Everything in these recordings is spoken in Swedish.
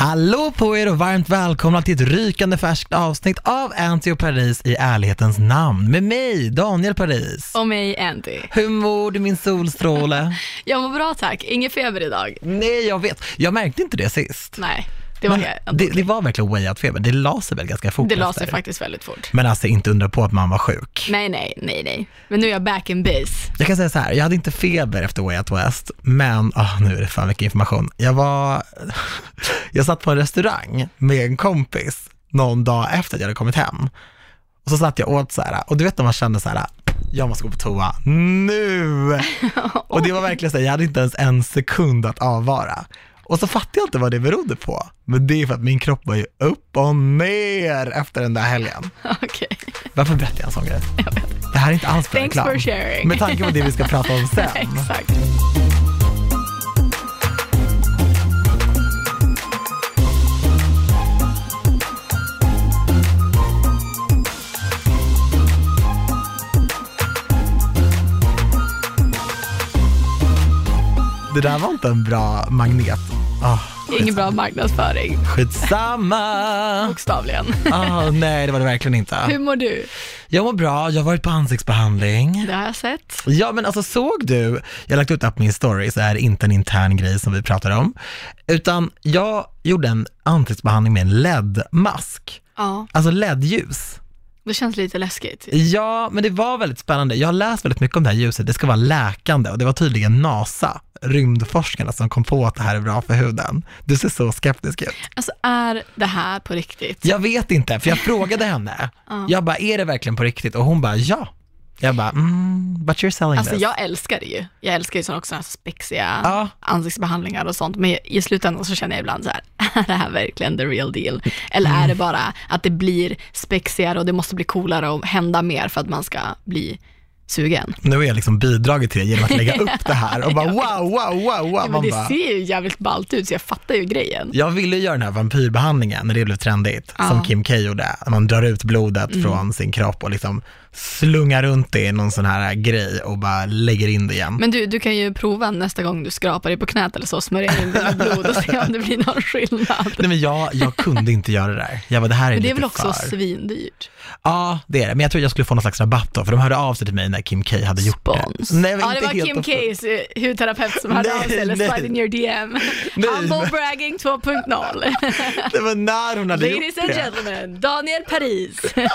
Hallå på er och varmt välkomna till ett rykande färskt avsnitt av Anty och Paris i ärlighetens namn med mig, Daniel Paris. Och mig Andy. Hur mår du min solstråle? Jag mår bra tack, ingen feber idag. Nej, jag vet. Jag märkte inte det sist. Nej, det var Men det, det var verkligen way out-feber. Det la sig väl ganska fort Det la sig faktiskt väldigt fort. Men alltså inte undra på att man var sjuk. Nej, nej, nej, nej. Men nu är jag back in base. Jag kan säga så här, jag hade inte feber efter Way Out West, men oh, nu är det fan mycket information. Jag var, jag satt på en restaurang med en kompis någon dag efter att jag hade kommit hem. Och så satt jag åt så här, och du vet när man känner så här, jag måste gå på toa nu. Och det var verkligen så här, jag hade inte ens en sekund att avvara. Och så fattade jag inte vad det berodde på. Men det är för att min kropp var ju upp och ner efter den där helgen. Okej. Varför berättar jag en sån grej? Det här är inte alls för Thanks reklam. for sharing. Med tanke på det vi ska prata om sen. Exakt. Det där var inte en bra magnet. Oh, Ingen bra marknadsföring, Skitsamma. bokstavligen. Oh, nej, det var det verkligen inte. Hur mår du? Jag mår bra, jag har varit på ansiktsbehandling. Det har jag sett. Ja, men alltså såg du, jag har lagt ut det på min story, så är det inte en intern grej som vi pratar om, utan jag gjorde en ansiktsbehandling med en LED-mask, Ja, alltså LED-ljus. Det känns lite läskigt. Ja, men det var väldigt spännande. Jag har läst väldigt mycket om det här ljuset. Det ska vara läkande och det var tydligen NASA, rymdforskarna, som kom på att det här är bra för huden. Du ser så skeptisk ut. Alltså är det här på riktigt? Jag vet inte, för jag frågade henne. Ja. Jag bara, är det verkligen på riktigt? Och hon bara, ja. Jag bara, mm, but you're selling Alltså this. jag älskar det ju. Jag älskar ju sådana också här spexiga Ja. ansiktsbehandlingar och sånt. Men i slutändan så känner jag ibland så här, är det här verkligen the real deal? Eller är det bara att det blir spexigare och det måste bli coolare och hända mer för att man ska bli sugen? Nu har jag liksom bidragit till det genom att lägga upp det här och bara, wow, wow, wow, wow. Ja, det bara, ser ju jävligt ballt ut så jag fattar ju grejen. Jag ville göra den här vampyrbehandlingen när det blev trendigt, Ja. som Kim K gjorde. Man drar ut blodet Mm. från sin kropp och liksom slungar runt det i någon sån här grej och bara lägger in det igen. Men du, du kan ju prova nästa gång du skrapar dig på knät eller så, smörja in det med blod och se om det blir någon skillnad. Nej men jag, jag kunde inte göra det där. Jag var det här är Men det är väl också för. svindyrt? Ja, det är det. Men jag tror jag skulle få någon slags rabatt då, för de hörde av sig till mig när Kim K hade gjort Spons. det. Nej, ja, det var Kim K's eh, hudterapeut som hörde Nej, av sig, eller slide in your DM. Nej, Humble men- bragging 2.0. Det var när hon hade Ladies gjort and det. gentlemen, Daniel Paris.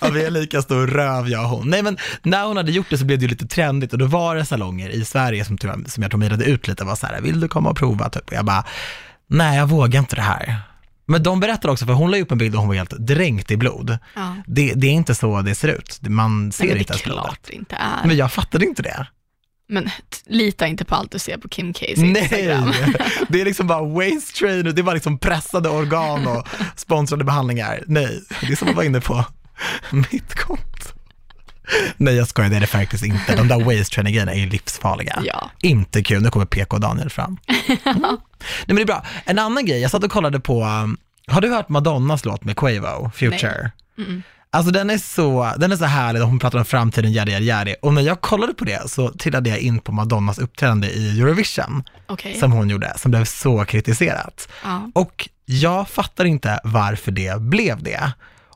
Ja, vi är lika stor röv jag och hon. Nej men när hon hade gjort det så blev det ju lite trendigt och då var det salonger i Sverige som, som jag tror mejlade ut lite, var så här, vill du komma och prova? Typ. Och jag bara, nej jag vågar inte det här. Men de berättade också, för hon la upp en bild och hon var helt dränkt i blod. Ja. Det, det är inte så det ser ut, man ser inte ens blodet. det inte är. Men jag fattade inte det. Men lita inte på allt du ser på Kim K's Nej, Instagram. det är liksom bara waste trainer, det är bara liksom pressade organ och sponsrade behandlingar. Nej, det är som att vara inne på mitt konto. Nej jag skojar, det är det faktiskt inte. De där waste trainer grejerna är ju livsfarliga. Ja. Inte kul, nu kommer PK Daniel fram. Mm. Nej men det är bra. En annan grej, jag satt och kollade på, um, har du hört Madonnas låt med Quavo, Future? Mm. Alltså den är så, den är så härlig, hon pratar om framtiden, yadi yadi yadi. Och när jag kollade på det så trillade jag in på Madonnas uppträdande i Eurovision Okej. som hon gjorde, som blev så kritiserat. Ja. Och jag fattar inte varför det blev det.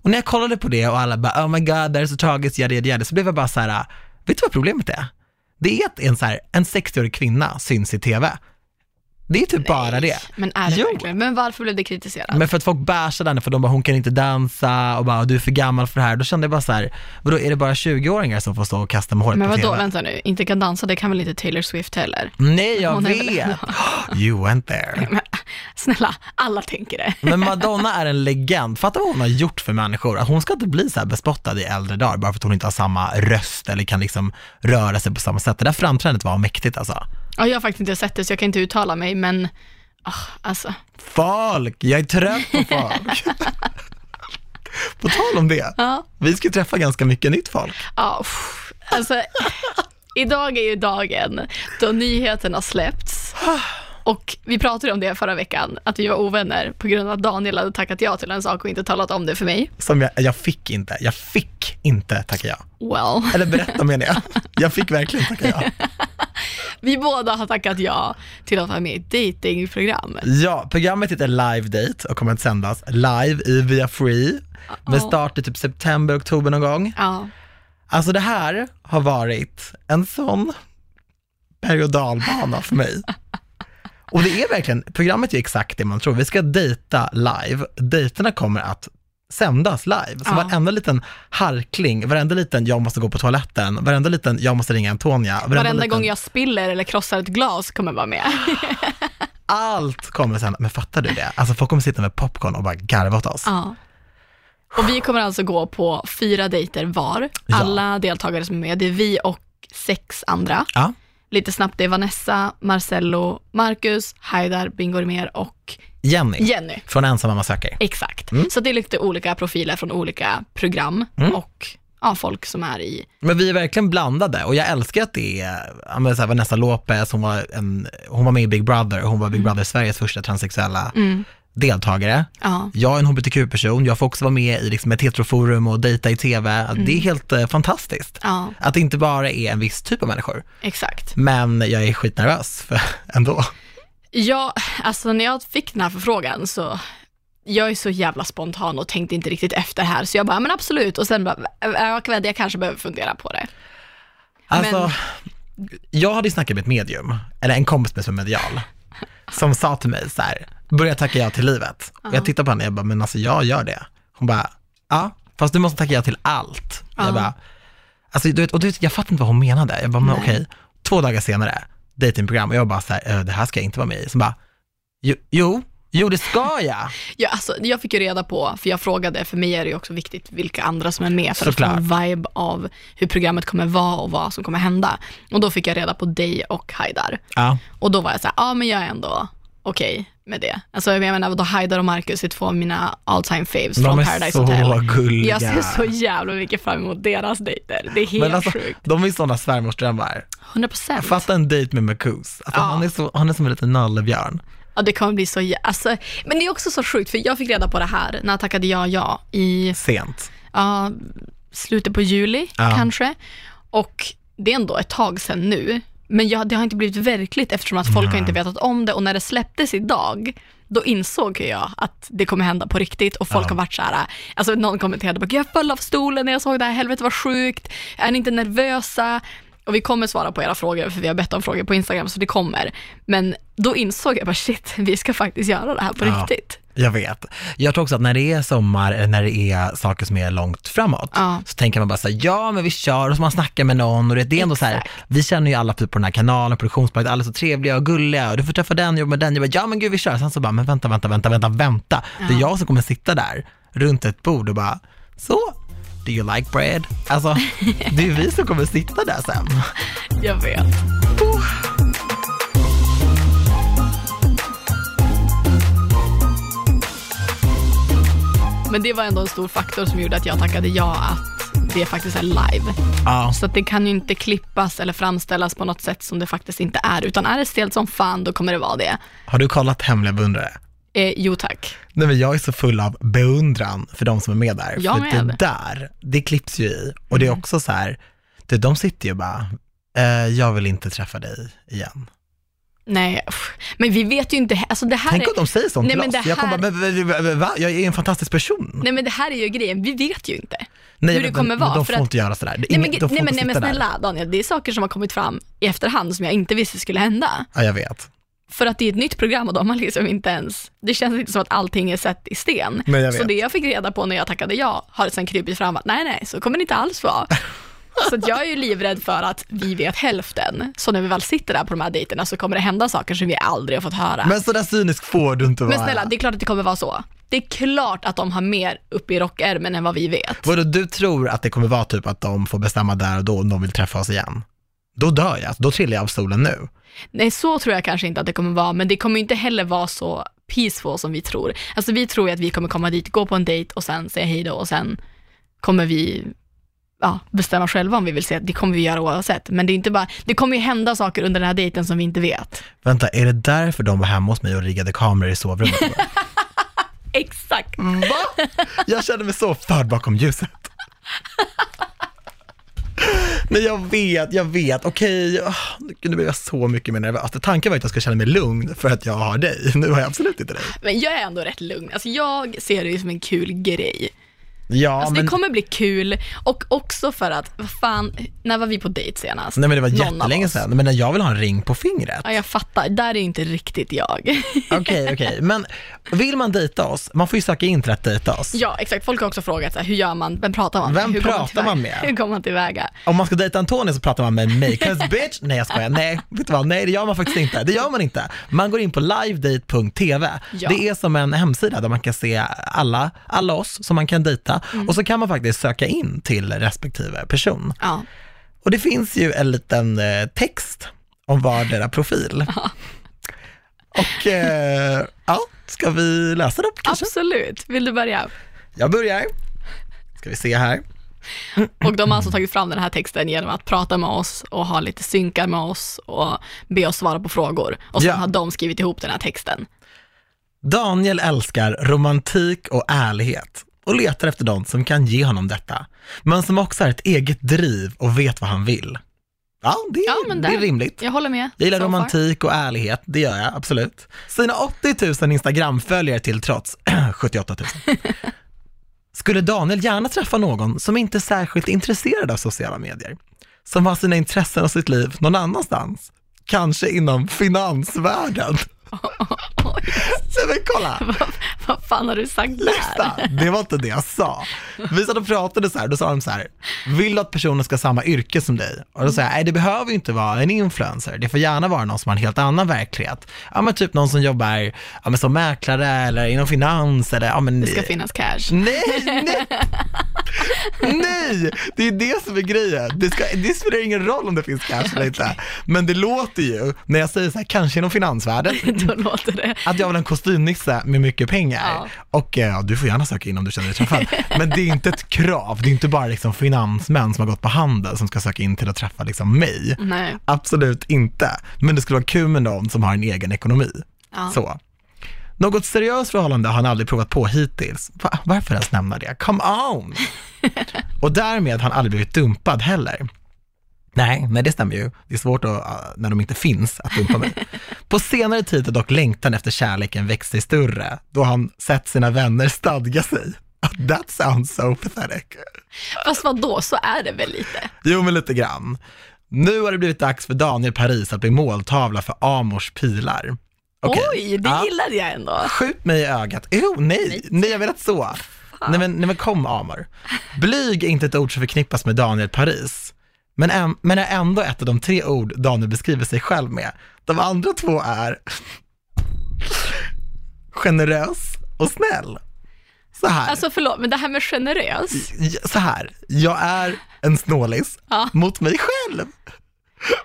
Och när jag kollade på det och alla bara, oh my god, det är så tragiskt, yadi yadi yadi, så blev jag bara så här, ah, vet du vad problemet är? Det är att en, så här, en 60-årig kvinna syns i tv. Det är typ bara det. Men är det Jo. verkligen? Men varför blev det kritiserat? Men för att folk bärsade henne för de bara, hon kan inte dansa och bara, du är för gammal för det här. Då kände jag bara så här, vadå, är det bara 20-åringar som får stå och kasta med håret Men på vadå, vänta nu, inte kan dansa, det kan väl inte Taylor Swift heller? Nej, jag Hon är väl vet. You went there. Men, snälla, alla tänker det. Men Madonna är en legend. Fatta vad hon har gjort för människor. Att hon ska inte bli så här bespottad i äldre dagar bara för att hon inte har samma röst eller kan liksom röra sig på samma sätt. Det där framträdandet var mäktigt alltså. Ja, jag har faktiskt inte sett det så jag kan inte uttala mig, men ah, alltså, Folk, jag är trött på folk. på tal om det, ja, vi ska träffa ganska mycket nytt folk. ja, uff. alltså, idag är ju dagen då nyheten har släppts Och vi pratade om det förra veckan, att vi var ovänner på grund av att Daniel hade tackat ja till en sak och inte talat om det för mig. Som jag, jag fick inte, jag fick inte tacka ja. Well, Eller berätta menar jag. Jag fick verkligen tacka ja. vi båda har tackat ja till att vara med i ett datingprogram. Ja, programmet heter Live Date och kommer att sändas live i via Free med start i typ september, oktober någon gång. Ja, Alltså det här har varit en sån berg och dalbana för mig. Och det är verkligen, programmet är exakt det man tror. Vi ska dejta live. Dejterna kommer att sändas live. Så Ja. varenda liten harkling, varenda liten jag måste gå på toaletten, varenda liten jag måste ringa Antonia. varenda liten, gång jag spiller eller krossar ett glas kommer vara med. Allt kommer sändas. Men fattar du det? Alltså folk kommer sitta med popcorn och bara garva åt oss. Ja. Och vi kommer alltså gå på fyra dejter var. Ja. Alla deltagare som är med, det är vi och sex andra. Ja. Lite snabbt, det är Vanessa, Marcello, Marcus, Haidar, Bingo Rimér och Jenny, Jenny. från Ensam mamma söker. Exakt. Mm. Så det är lite olika profiler från olika program Mm. och ja, folk som är i, Men vi är verkligen blandade och jag älskar att det är, ja men så här, Vanessa Lopez, hon var, en, hon var med i Big Brother, hon var Big Brother Sveriges första transsexuella mm, deltagare. ja, Jag är en hbtq-person, jag får också vara med i liksom ett heteroforum och dejta i tv. Mm. Det är helt eh, fantastiskt. ja, Att det inte bara är en viss typ av människor. exakt. Men jag är skitnervös för, ändå. Ja, alltså när jag fick den här förfrågan så, jag är så jävla spontan och tänkte inte riktigt efter här, så jag bara, men absolut, och sen bara, jag, vet, jag kanske behöver fundera på det. Alltså, jag hade ju snackat med ett medium, eller en kompis med som är medial, som sa till mig så här, börja tacka ja till livet. Och Ja. jag tittade på henne och jag bara, men alltså jag gör det. Hon bara, ja, fast du måste tacka ja till allt. Ja. Jag bara, alltså du vet, och du vet, jag fattar inte vad hon menade. Jag bara, men okej, två dagar senare, datingprogram och jag bara så här, "Eh, det här ska jag inte vara med i. Så bara, jo, jo, jo det ska jag. Ja, alltså, jag fick ju reda på, för jag frågade, för mig är det ju också viktigt vilka andra som är med, för Såklart. att få en vibe av hur programmet kommer vara och vad som kommer hända. Och då fick jag reda på dig och Haidar. Ja, Och då var jag så här, ja men jag är ändå okej med det. Alltså jag menar, då Haidar och Marcus är två av mina all time faves de från är Paradise så Hotel. gulliga. Jag ser så jävla mycket fram emot deras dejter. Det är helt men alltså, sjukt. de är sådana svärmorsdrömmar. 100 procent. Fatta en dejt med Marcus. Alltså, Ja. han, är så, han är som en liten nallebjörn. Ja, det kommer bli så jä- alltså, Men det är också så sjukt, för jag fick reda på det här när jag tackade ja, ja i Sent. ja, slutet på juli Ja. kanske. Och det är ändå ett tag sedan nu. Men jag, det har inte blivit verkligt eftersom att folk har inte vetat om det och när det släpptes idag, då insåg jag att det kommer hända på riktigt och folk Ja. har varit så här, alltså någon kommenterade bara, jag föll av stolen när jag såg det här, helvete vad sjukt, är ni inte nervösa? Och vi kommer svara på era frågor, för vi har bett om frågor på Instagram, så det kommer. Men då insåg jag bara, shit, vi ska faktiskt göra det här på Ja. riktigt. Jag vet. Jag tror också att när det är sommar, eller när det är saker som är långt framåt, Ja. så tänker man bara så här, ja men vi kör, och så man snackar med någon och det, det är ändå så här, Exakt. vi känner ju alla typ på den här kanalen, produktionsbolaget, alla är så trevliga och gulliga och du får träffa den, jobba med den, jag bara, ja men gud vi kör, sen så bara, men vänta, vänta, vänta, vänta, vänta, det är Ja. jag som kommer sitta där runt ett bord och bara, så, do you like bread? Alltså, det är vi som kommer sitta där sen. Jag vet. Men det var ändå en stor faktor som gjorde att jag tackade ja att det faktiskt är live. Ja, Så att det kan ju inte klippas eller framställas på något sätt som det faktiskt inte är. Utan är det stelt som fan, då kommer det vara det. har du kollat Hemliga beundrare? Eh, jo tack. Nej men jag är så full av beundran för de som är med där. Jag för med. det där, det klipps ju i. Och det är Mm. också så här, det, de sitter ju bara, eh, jag vill inte träffa dig igen. Nej, men vi vet ju inte, alltså det här Tänk är... om de säger sånt Nej, till men oss. det Jag kommer här- bara, men, va? Jag är en fantastisk person. Nej men det här är ju grejen, vi vet ju inte. Nej, hur det men, kommer men, vara, Men de för får att- inte göra sådär. Det är Nej men, nej, men, nej, men sitta där. snälla Daniel, det är saker som har kommit fram i efterhand som jag inte visste skulle hända. Ja, jag vet. För att det är ett nytt program och de har liksom inte ens, det känns inte som att allting är sett i sten. Nej, jag så det jag fick reda på när jag tackade ja har sen krypit fram att nej, nej, så kommer det inte alls vara. så jag är ju livrädd för att vi vet hälften. Så när vi väl sitter där på de här dejterna så kommer det hända saker som vi aldrig har fått höra. Men, Men sådär cynisk får du inte vara. snälla, det är klart att det kommer vara så. Det är klart att de har mer uppe i rockärmen än vad vi vet. Vadå, du tror att det kommer vara typ att de får bestämma där och då om de vill träffa oss igen? Då dör jag, då trillar jag av stolen nu. Nej, så tror jag kanske inte att det kommer vara, men det kommer inte heller vara så peaceful som vi tror. Alltså vi tror ju att vi kommer komma dit, gå på en dejt och sen säga hej då och sen kommer vi ja, bestämma själva om vi vill se. Det kommer vi göra oavsett. Men det är inte bara, det kommer ju hända saker under den här dejten som vi inte vet. Vänta, är det därför de var hemma hos mig och riggade kameror i sovrummet? Exakt. Va? Jag känner mig så förd bakom ljuset. Nej jag vet, jag vet, okej, ah, okay. nu blir jag så mycket mer nervös. Alltså, tanken var att jag ska känna mig lugn för att jag har dig, nu har jag absolut inte dig. Men jag är ändå rätt lugn, alltså jag ser det ju som en kul grej. Ja, alltså, men... Det kommer bli kul och också för att, vad fan, när var vi på dejt senast? Nej men det var jättelänge sedan, men jag vill ha en ring på fingret. Ja, jag fattar, där är inte riktigt jag. Okej, okej, okay, men vill man dejta oss, man får ju söka in till att dejta oss. Ja, exakt. Folk har också frågat så här, hur gör man, vem pratar man med? Vem hur pratar man, med? Hur går man tillväga? Om man ska dejta Antonija så pratar man med mig, cause bitch, nej jag skojar, nej, vet du vad, nej det gör man faktiskt inte, det gör man inte. Man går in på livedate.tv, ja. det är som en hemsida där man kan se alla, alla oss som man kan dejta mm. och så kan man faktiskt söka in till respektive person. Ja. Och det finns ju en liten eh, text om vardera profil. Ja. Och eh, ja, ska vi läsa dem kanske? Absolut. Vill du börja? Jag börjar. Ska vi se här. Och de har alltså tagit fram den här texten genom att prata med oss och ha lite synkar med oss och be oss svara på frågor. Och så ja. har de skrivit ihop den här texten. Daniel älskar romantik och ärlighet och letar efter någon som kan ge honom detta, men som också har ett eget driv och vet vad han vill. Ja, det, ja, men det är rimligt. Jag håller med. Jag gillar romantik och ärlighet, det gör jag absolut. Sina 80 000 Instagram-följare till trots, 78 000. Skulle Daniel gärna träffa någon som inte är särskilt intresserad av sociala medier? Som har sina intressen och sitt liv någon annanstans? Kanske inom finansvärlden? Nej men kolla! Vad, vad fan har du sagt Lyssna, där? det var inte det jag sa. Vi satt och pratade så här, då sa de så här, vill du att personen ska ha samma yrke som dig? Och då sa jag, nej det behöver ju inte vara en influencer, det får gärna vara någon som har en helt annan verklighet. Ja men typ någon som jobbar ja, men som mäklare eller inom finans eller ja men. Det ska finnas cash. Nej, nej! nej! Det är det som är grejen. Det, ska, det spelar ingen roll om det finns cash eller inte. Men det låter ju, när jag säger så här, kanske inom finansvärlden. då låter det att jag vill ha en kostymnisse med mycket pengar. Ja. Och eh, ja, du får gärna söka in om du känner dig träffad. Men det är inte ett krav, det är inte bara liksom finansmän som har gått på handel som ska söka in till att träffa liksom mig. Nej. Absolut inte. Men det skulle vara kul med någon som har en egen ekonomi. Ja. Så. Något seriöst förhållande har han aldrig provat på hittills. Va? Varför ens nämna det? Come on! och därmed har han aldrig blivit dumpad heller. Nej, nej det stämmer ju. Det är svårt att, uh, när de inte finns att dumpa mig. På senare tid har dock längtan efter kärleken växt sig större, då han sett sina vänner stadga sig. That sounds so pathetic. Fast vad då så är det väl lite? Jo, men lite grann. Nu har det blivit dags för Daniel Paris att bli måltavla för Amors pilar. Okay. Oj, det ja. gillade jag ändå. Skjut mig i ögat. Jo, nej, nej, nej jag vet så. Nej men, nej men kom Amor. Blyg är inte ett ord som förknippas med Daniel Paris men, en, men är ändå ett av de tre ord Daniel beskriver sig själv med. De andra två är generös och snäll. Så här. Alltså förlåt, men det här med generös? Så här, jag är en snålis ja. mot mig själv.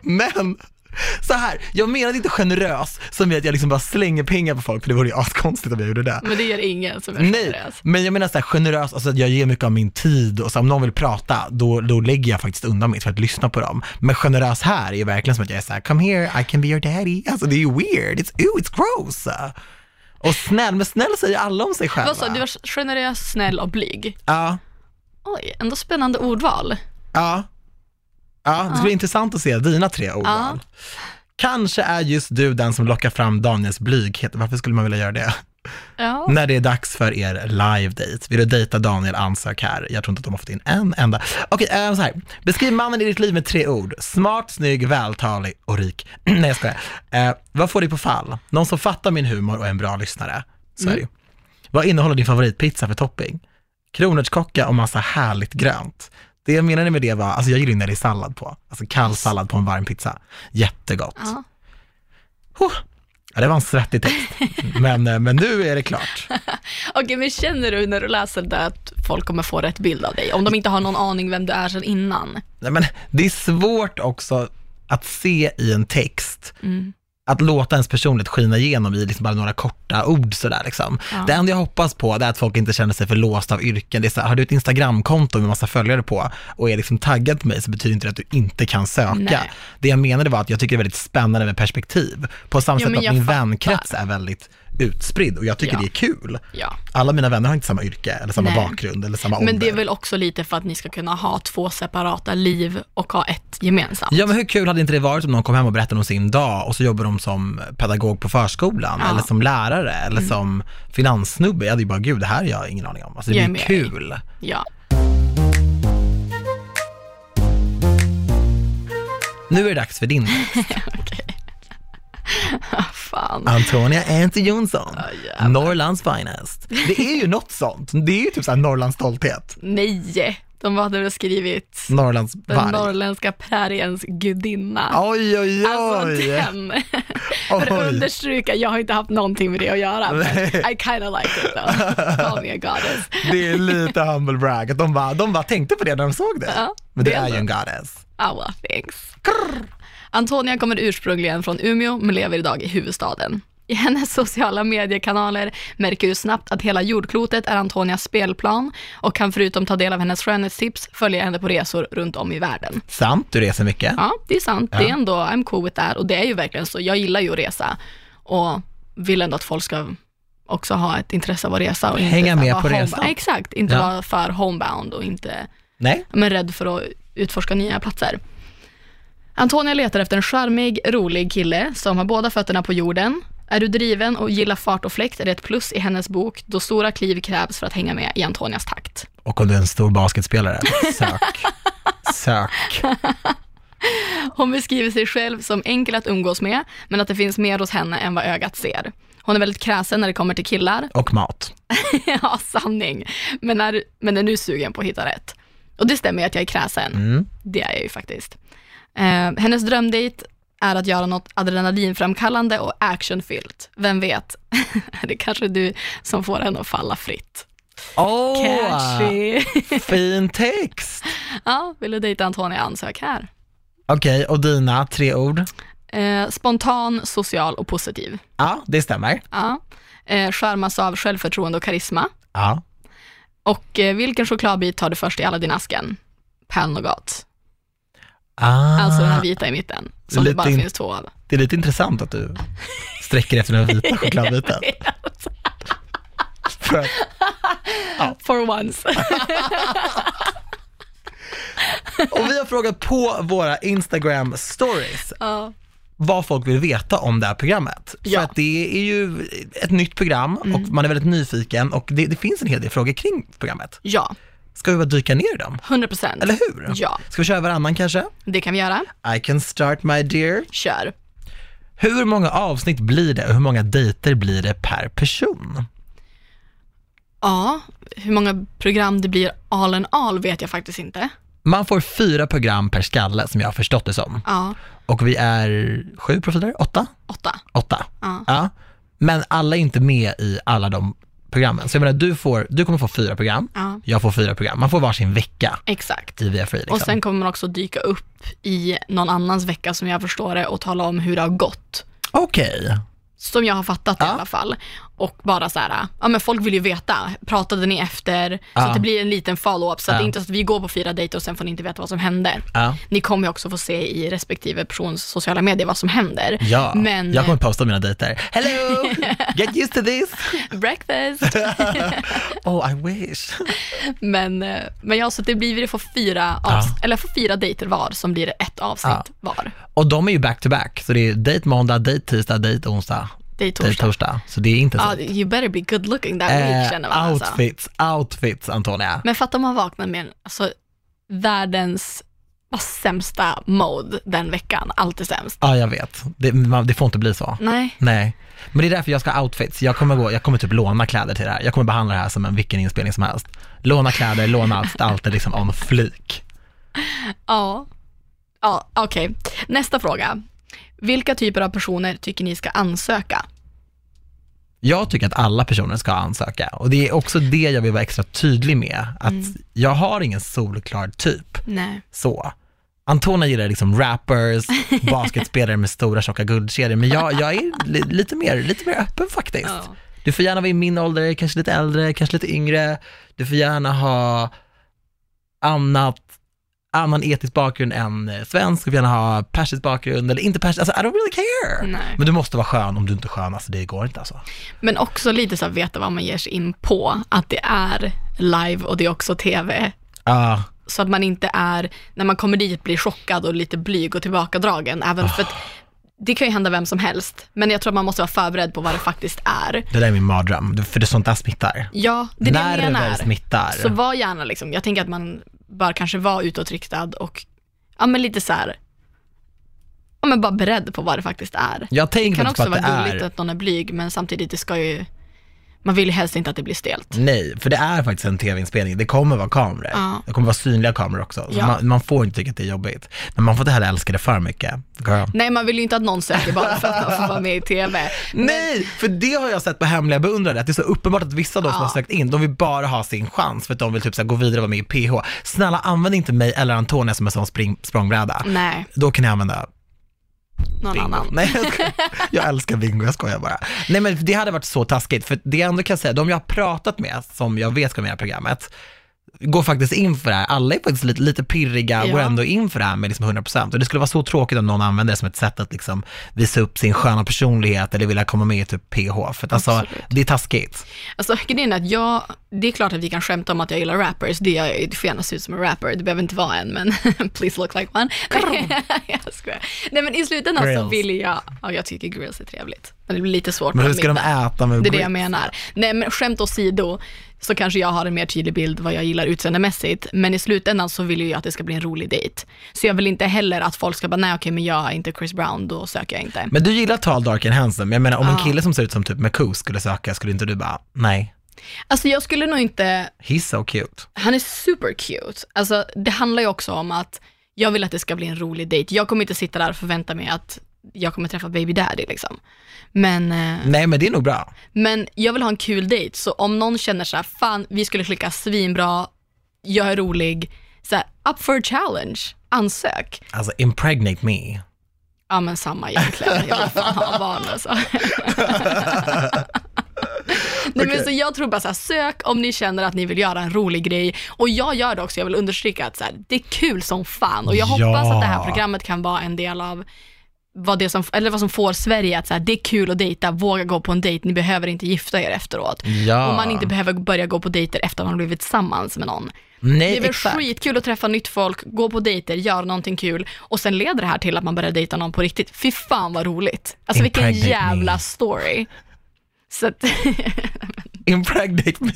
Men så här, jag menade inte generös som är att jag liksom bara slänger pengar på folk, för det vore ju askonstigt om jag gjorde det. Men det gör ingen som är Nej, generös. men jag menar så här, generös, alltså att jag ger mycket av min tid och så om någon vill prata, då, då lägger jag faktiskt undan mitt för att lyssna på dem. Men generös här är verkligen som att jag är så här, come here, I can be your daddy. Alltså det är ju weird, it's, ooh, it's gross. Och snäll, men snäll säger alla om sig själva. Vad sa du? var generös, snäll och blyg? Ja. Oj, ändå spännande ordval. Ja. Ja, det skulle bli intressant att se dina tre ord. Ja. Kanske är just du den som lockar fram Daniels blyghet. Varför skulle man vilja göra det? Ja. När det är dags för er live-date. Vill du dejta Daniel, ansök här. Jag tror inte att de har fått in en enda. Okej, äh, så här. Beskriv mannen i ditt liv med tre ord. Smart, snygg, vältalig och rik. Nej, jag skojar. Äh, vad får dig på fall? Någon som fattar min humor och är en bra lyssnare. Så mm. Vad innehåller din favoritpizza för topping? Kronärtskocka och massa härligt grönt. Det jag menade med det var, alltså jag gillar när det är sallad på. Alltså kall sallad på en varm pizza. Jättegott. Ja. Oh. Ja, det var en svettig text, men, eh, men nu är det klart. Okej, men känner du när du läser det att folk kommer få rätt bild av dig? Om de inte har någon aning vem du är sedan innan? Nej, men det är svårt också att se i en text mm. Att låta ens personlighet skina igenom i liksom bara några korta ord sådär liksom. Ja. Det enda jag hoppas på det är att folk inte känner sig för låsta av yrken. Det är så här, har du ett Instagramkonto med massa följare på och är liksom taggad på mig så betyder inte det att du inte kan söka. Nej. Det jag menade var att jag tycker det är väldigt spännande med perspektiv. På samma Jo, sätt att min fattar. vänkrets är väldigt utspridd och jag tycker Ja. det är kul. Ja. Alla mina vänner har inte samma yrke eller samma Nej. bakgrund eller samma ålder. Men det är väl också lite för att ni ska kunna ha två separata liv och ha ett gemensamt. Ja men hur kul hade inte det varit om någon kom hem och berättade om sin dag och så jobbar de som pedagog på förskolan Ja. Mm. eller som lärare eller som finanssnubbe. Jag hade ju bara, gud det här har jag ingen aning om. Alltså det Jag är blir kul. Ja. Nu är det dags för din Fan. Antonia Ente Jonsson, jävlar. Norrlands finest. Det är ju något sånt. Det är ju typ såhär Norrlands stolthet. Nej, de hade väl skrivit Norrlands den varg. norrländska präriens gudinna. Oj, oj, oj. Alltså den. För att understryka, jag har inte haft någonting med det att göra, men. I kind of like it though. Call me a goddess. Det är lite humble brag. De, bara, de bara tänkte på det när de såg det. Ja, Men det det är är ju en goddess. Ah, well, thanks. Antonia kommer ursprungligen från Umeå men lever idag i huvudstaden. I hennes sociala mediekanaler märker du snabbt att hela jordklotet är Antonias spelplan och kan förutom ta del av hennes skönhetstips följa henne på resor runt om i världen. Sant, du reser mycket. Ja, det är sant. Det är Ja. ändå, I'm cool with that och det är ju verkligen så. Jag gillar ju att resa och vill ändå att folk ska också ha ett intresse av att resa och Hänga med på home- resan. Exakt, inte Ja. vara för homebound och inte Nej, men rädd för att utforska nya platser. Antonia letar efter en charmig, rolig kille som har båda fötterna på jorden. Är du driven och gillar fart och fläkt är det ett plus i hennes bok då stora kliv krävs för att hänga med i Antonias takt. och om du är en stor basketspelare, sök. Sök. Hon beskriver sig själv som enkel att umgås med, men att det finns mer hos henne än vad ögat ser. Hon är väldigt kräsen när det kommer till killar. Och mat. ja, sanning. Men är, men är nu sugen på att hitta rätt. Och det stämmer ju att jag är kräsen. Mm. Det är jag ju faktiskt. Eh, hennes drömdate är att göra något adrenalinframkallande och actionfyllt. Vem vet? det är kanske du som får henne att falla fritt. Åh, Catchy. fin text. ja, vill du dejta Antonia, ansök här. Okej, och dina tre ord? Eh, spontan, social och positiv. Ja, det stämmer. Ja. Eh, skärmas av självförtroende och karisma. Ja. Och eh, vilken chokladbit tar du först i Aladdin-asken? Pärlnougat. Ah, Alltså den här vita i mitten, som det Lite bara in- finns två av. Det är lite intressant att du sträcker efter den vita chokladbiten. För att- For once. Och vi har frågat på våra Instagram stories ja. vad folk vill veta om det här programmet. För Ja. Mm. att det är ju ett nytt program och man är väldigt nyfiken och det, det finns en hel del frågor kring programmet. ja, Ska vi bara dyka ner i dem? 100 procent. Eller hur? Ja, Ska vi köra varannan kanske? det kan vi göra. I can start my dear. Kör. Hur många avsnitt blir det och hur många dejter blir det per person? Ja, hur många program det blir all in all vet jag faktiskt inte. Man får fyra program per skalle som jag har förstått det som. Ja, Och vi är sju profiler, åtta? åtta. Åtta. Ja. Ja. Men alla är inte med i alla de programmen. Så jag menar, du, får, du kommer få fyra program, Ja, jag får fyra program. Man får varsin vecka exakt. i Via Free. Liksom. Och sen kommer man också dyka upp i någon annans vecka som jag förstår det och tala om hur det har gått. Okej. Som jag har fattat i Ja. alla fall. Och bara så här, ja men folk vill ju veta, pratade ni efter? Så Ja. att det blir en liten follow-up, så att det inte är så att vi går på fyra dejter och sen får ni inte veta vad som hände. Ni kommer ju också få se i respektive persons sociala medier vad som händer. ja. Men, jag kommer posta mina dejter. Hello! Get used to this! breakfast. Oh, I wish. men, eh, men ja, så det blir, vi får fyra, Ja. avs- eller får fyra dejter var som blir ett avsnitt var. Och de är ju back to back, så det är dejt måndag, dejt tisdag, dejt onsdag, Det är torsdag. torsdag. Så det är inte så. Ja, you better be good looking that week känner man Eh, alltså. outfits, outfits Antonia. Men fatta om man vaknar med en, alltså, världens sämsta mode den veckan. Alltid sämst. Ja, jag vet. Det, man, det får inte bli så. Nej. Nej. Men det är därför jag ska ha outfits. Jag kommer, gå, jag kommer typ låna kläder till det här. Jag kommer behandla det här som en vilken inspelning som helst. Låna kläder, låna allt, allt är liksom on flik. Ja. Ja, okej. Nästa fråga. Vilka typer av personer tycker ni ska ansöka? Jag tycker att alla personer ska ansöka och det är också det jag vill vara extra tydlig med. Att jag har ingen solklar typ Nej. så. Antonia gillar liksom rappers, basketspelare med stora tjocka guldkedjor, men jag, jag är li, lite, mer, lite mer öppen faktiskt. Ja. Du får gärna vara i min ålder, kanske lite äldre, kanske lite yngre. Du får gärna ha annat, annan etisk bakgrund än eh, svensk, du får gärna ha persisk bakgrund eller inte persisk, alltså I don't really care. Nej. Men du måste vara skön, om du inte är skön, alltså det går inte alltså. Men också lite så att veta vad man ger sig in på, att det är live och det är också tv. Ja, Så att man inte är, när man kommer dit, blir chockad och lite blyg och tillbakadragen. Även för att det kan ju hända vem som helst, men jag tror att man måste vara förberedd på vad det faktiskt är. det där är min mardröm, för det är sånt där smittar. Ja, det är det jag menar. smittar. Så var gärna liksom, jag tänker att man bör kanske vara utåtriktad och, ja men lite så här, ja men bara beredd på vad det faktiskt är. Jag Det kan också vara gulligt är, att någon är blyg, men samtidigt, det ska ju, man vill ju helst inte att det blir stelt. nej, för det är faktiskt en tv-inspelning, det kommer vara kameror. Ja. Det kommer vara synliga kameror också. Så Ja. man, man får inte tycka att det är jobbigt. Men man får inte heller älska det för mycket. Girl. Nej, man vill ju inte att någon söker bara för att man får vara med i TV. Nej, för det har jag sett på hemliga beundrare, att det är så uppenbart att vissa av de som Ja. har sökt in, de vill bara ha sin chans för att de vill typ så gå vidare och vara med i PH. Snälla använd inte mig eller Antonia som en sån spring, språngbräda. Nej, Då kan ni använda någon bingo. annan. Nej, jag, jag älskar bingo, jag skojar bara. Nej men det hade varit så taskigt, för det jag ändå kan säga, de jag har pratat med, som jag vet ska med i programmet, går faktiskt in för det här. Alla är faktiskt lite, lite pirriga, Ja. går ändå in för det här med liksom 100%. Och det skulle vara så tråkigt om någon använder det som ett sätt att liksom visa upp sin sköna personlighet eller vilja komma med i typ PH. För att alltså, Absolut. det är taskigt. Alltså grejen är att jag, det är klart att vi kan skämta om att jag gillar rappers, det gör jag ju, du får gärna se ut som en rapper, det behöver inte vara en, men please look like one. jag skojar. Nej men i slutändan så Grills. vill jag, ja jag tycker grills är trevligt, men det blir lite svårt Men hur ska de äta med Det är det jag menar. Nej men skämt åsido, så kanske jag har en mer tydlig bild vad jag gillar utseendemässigt, men i slutändan så vill jag att det ska bli en rolig dejt. Så jag vill inte heller att folk ska bara, nej okej men jag är inte Chris Brown, då söker jag inte. Men du gillar tall, dark and handsome. Men Jag menar om en kille som ser ut som typ Marcus skulle söka, skulle inte du bara, nej, Alltså jag skulle nog inte, he's so cute. Han är super cute. Alltså, det handlar ju också om att jag vill att det ska bli en rolig dejt. Jag kommer inte sitta där och förvänta mig att jag kommer träffa baby daddy liksom. Men, eh, Nej men det är nog bra. men jag vill ha en kul dejt, så om någon känner så här, fan vi skulle klicka svinbra, jag är rolig, så här, up for a challenge, ansök. Alltså impregnate me. Ja men samma egentligen, jag vill fan ha barn alltså. Nej, men Okej. så jag tror bara så här, sök om ni känner att ni vill göra en rolig grej. Och jag gör det också, jag vill understryka att så här, det är kul som fan. Och jag Ja. hoppas att det här programmet kan vara en del av vad, det som, eller vad som får Sverige att så här, det är kul att dejta, våga gå på en dejt, ni behöver inte gifta er efteråt. Ja. Och man inte behöver börja gå på dejter efter att man har blivit tillsammans med någon. Nej, Det är väl exakt. skitkul att träffa nytt folk, gå på dejter, göra någonting kul och sen leder det här till att man börjar dejta någon på riktigt. Fy fan vad roligt. Alltså vilken jävla story. Så att, Impregnate me.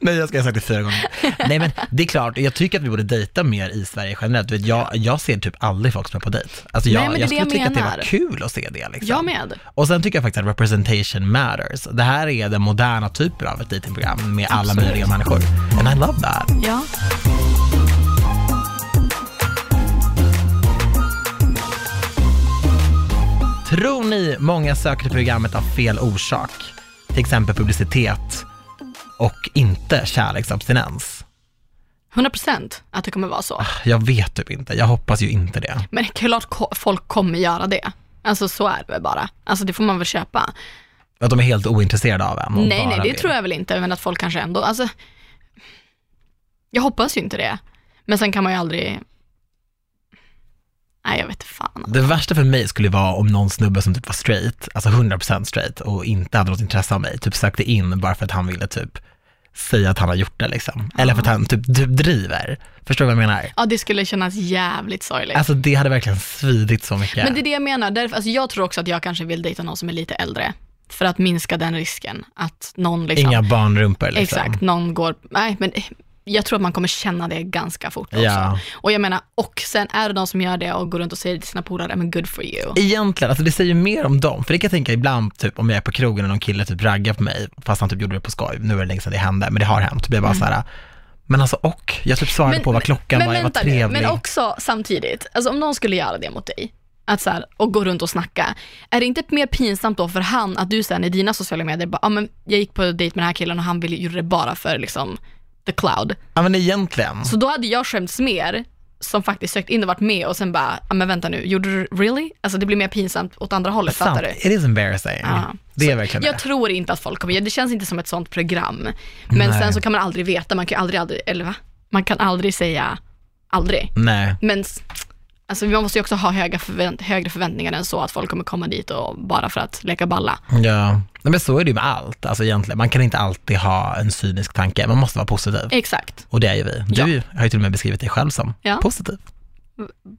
Nej, jag ska ha sagt det fyra gånger. Nej, men det är klart, jag tycker att vi borde dejta mer i Sverige generellt. Du vet, Jag, jag ser typ aldrig folk som är på dejt. Alltså jag, Nej, men det är jag det skulle jag tycka att det menar. var kul att se det. Liksom. jag med. Och sen tycker jag faktiskt att representation matters. Det här är den moderna typen av ett dejtingprogram med alla Absolut. möjliga människor. And I love that. Ja. Tror ni många söker till programmet av fel orsak? Till exempel publicitet och inte kärleksabstinens. 100% att det kommer vara så. Jag vet typ inte, jag hoppas ju inte det. Men klart ko- folk kommer göra det. Alltså så är det väl bara. Alltså det får man väl köpa. Att de är helt ointresserade av en. Nej, nej, det vill. tror jag väl inte, men att folk kanske ändå, alltså, jag hoppas ju inte det. Men sen kan man ju aldrig, fan. Det värsta för mig skulle vara om någon snubbe som typ var straight, alltså 100% straight och inte hade något intresse av mig, typ sökte in bara för att han ville typ säga att han har gjort det liksom. Eller för att han typ, typ driver. Förstår du vad jag menar? Ja, det skulle kännas jävligt sorgligt. Alltså det hade verkligen svidit så mycket. Men det är det jag menar, därför, alltså jag tror också att jag kanske vill dejta någon som är lite äldre. För att minska den risken, att någon liksom, Inga barnrumpor liksom. exakt, någon går, nej men jag tror att man kommer känna det ganska fort också. Ja. Och jag menar, och sen är det de som gör det och går runt och säger till sina polare, men good for you. Egentligen, alltså det säger ju mer om dem, för det kan jag tänka ibland, typ om jag är på krogen och någon kille typ raggar på mig, fast han typ gjorde det på skoj, nu är det länge sedan det hände, men det har hänt, blir jag bara så här. men alltså och, jag typ svarade på vad klockan men var, jag var nu, trevlig. Men också samtidigt, alltså om någon skulle göra det mot dig, att så här, och gå runt och snacka, är det inte mer pinsamt då för han att du sen i dina sociala medier bara, ah, men jag gick på dejt med den här killen och han ville, gjorde det bara för liksom the cloud. Ja men egentligen. Så då hade jag skämts mer som faktiskt sökt in och varit med och sen bara, ja men vänta nu, gjorde du really? Alltså det blir mer pinsamt åt andra hållet, Sant. fattar du? It is embarrassing. Ja. Det är verkligen Jag det. tror inte att folk kommer, det känns inte som ett sånt program. Men Nej. sen så kan man aldrig veta, man kan aldrig, aldrig, eller va? Man kan aldrig säga aldrig. Nej. Men alltså, man måste ju också ha höga förvänt- högre förväntningar än så att folk kommer komma dit och bara för att leka balla. Ja, Nej, men så är det ju med allt. Alltså egentligen, man kan inte alltid ha en cynisk tanke, man måste vara positiv. Exakt. Och det är ju vi. Du har ju till och med beskrivit dig själv som Ja. positiv.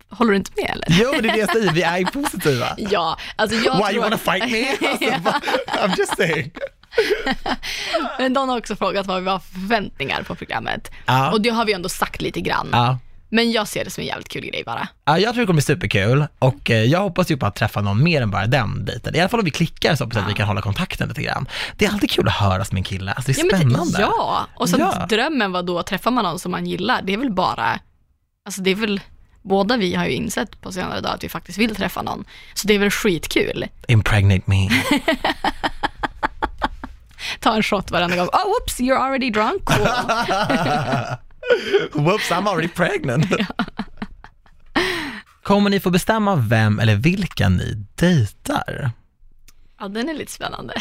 Håller du inte med eller? Jo, det är det jag säger, vi är ju positiva. Ja, alltså jag Why tror you wanna fight me? Alltså, I'm just saying. Men de har också frågat vad vi har för förväntningar på programmet. Ja. Och det har vi ändå sagt lite grann. Men jag ser det som en jävligt kul grej bara. Ja, jag tror det kommer bli superkul och eh, jag hoppas ju på att träffa någon mer än bara den dejten. I alla fall om vi klickar så på så att vi kan hålla kontakten lite grann. Det är alltid kul att höras med en kille, alltså det är Ja, men spännande. det, ja, och så Ja. drömmen var då, träffar man någon som man gillar, det är väl bara, alltså det är väl, båda vi har ju insett på senare dag att vi faktiskt vill träffa någon. Så det är väl skitkul. Impregnate me. Ta en shot varenda gång. Oh, whoops, you're already drunk. Cool. Whoops, I'm already pregnant. Kommer ni få bestämma vem eller vilka ni dejtar? Ja, den är lite spännande.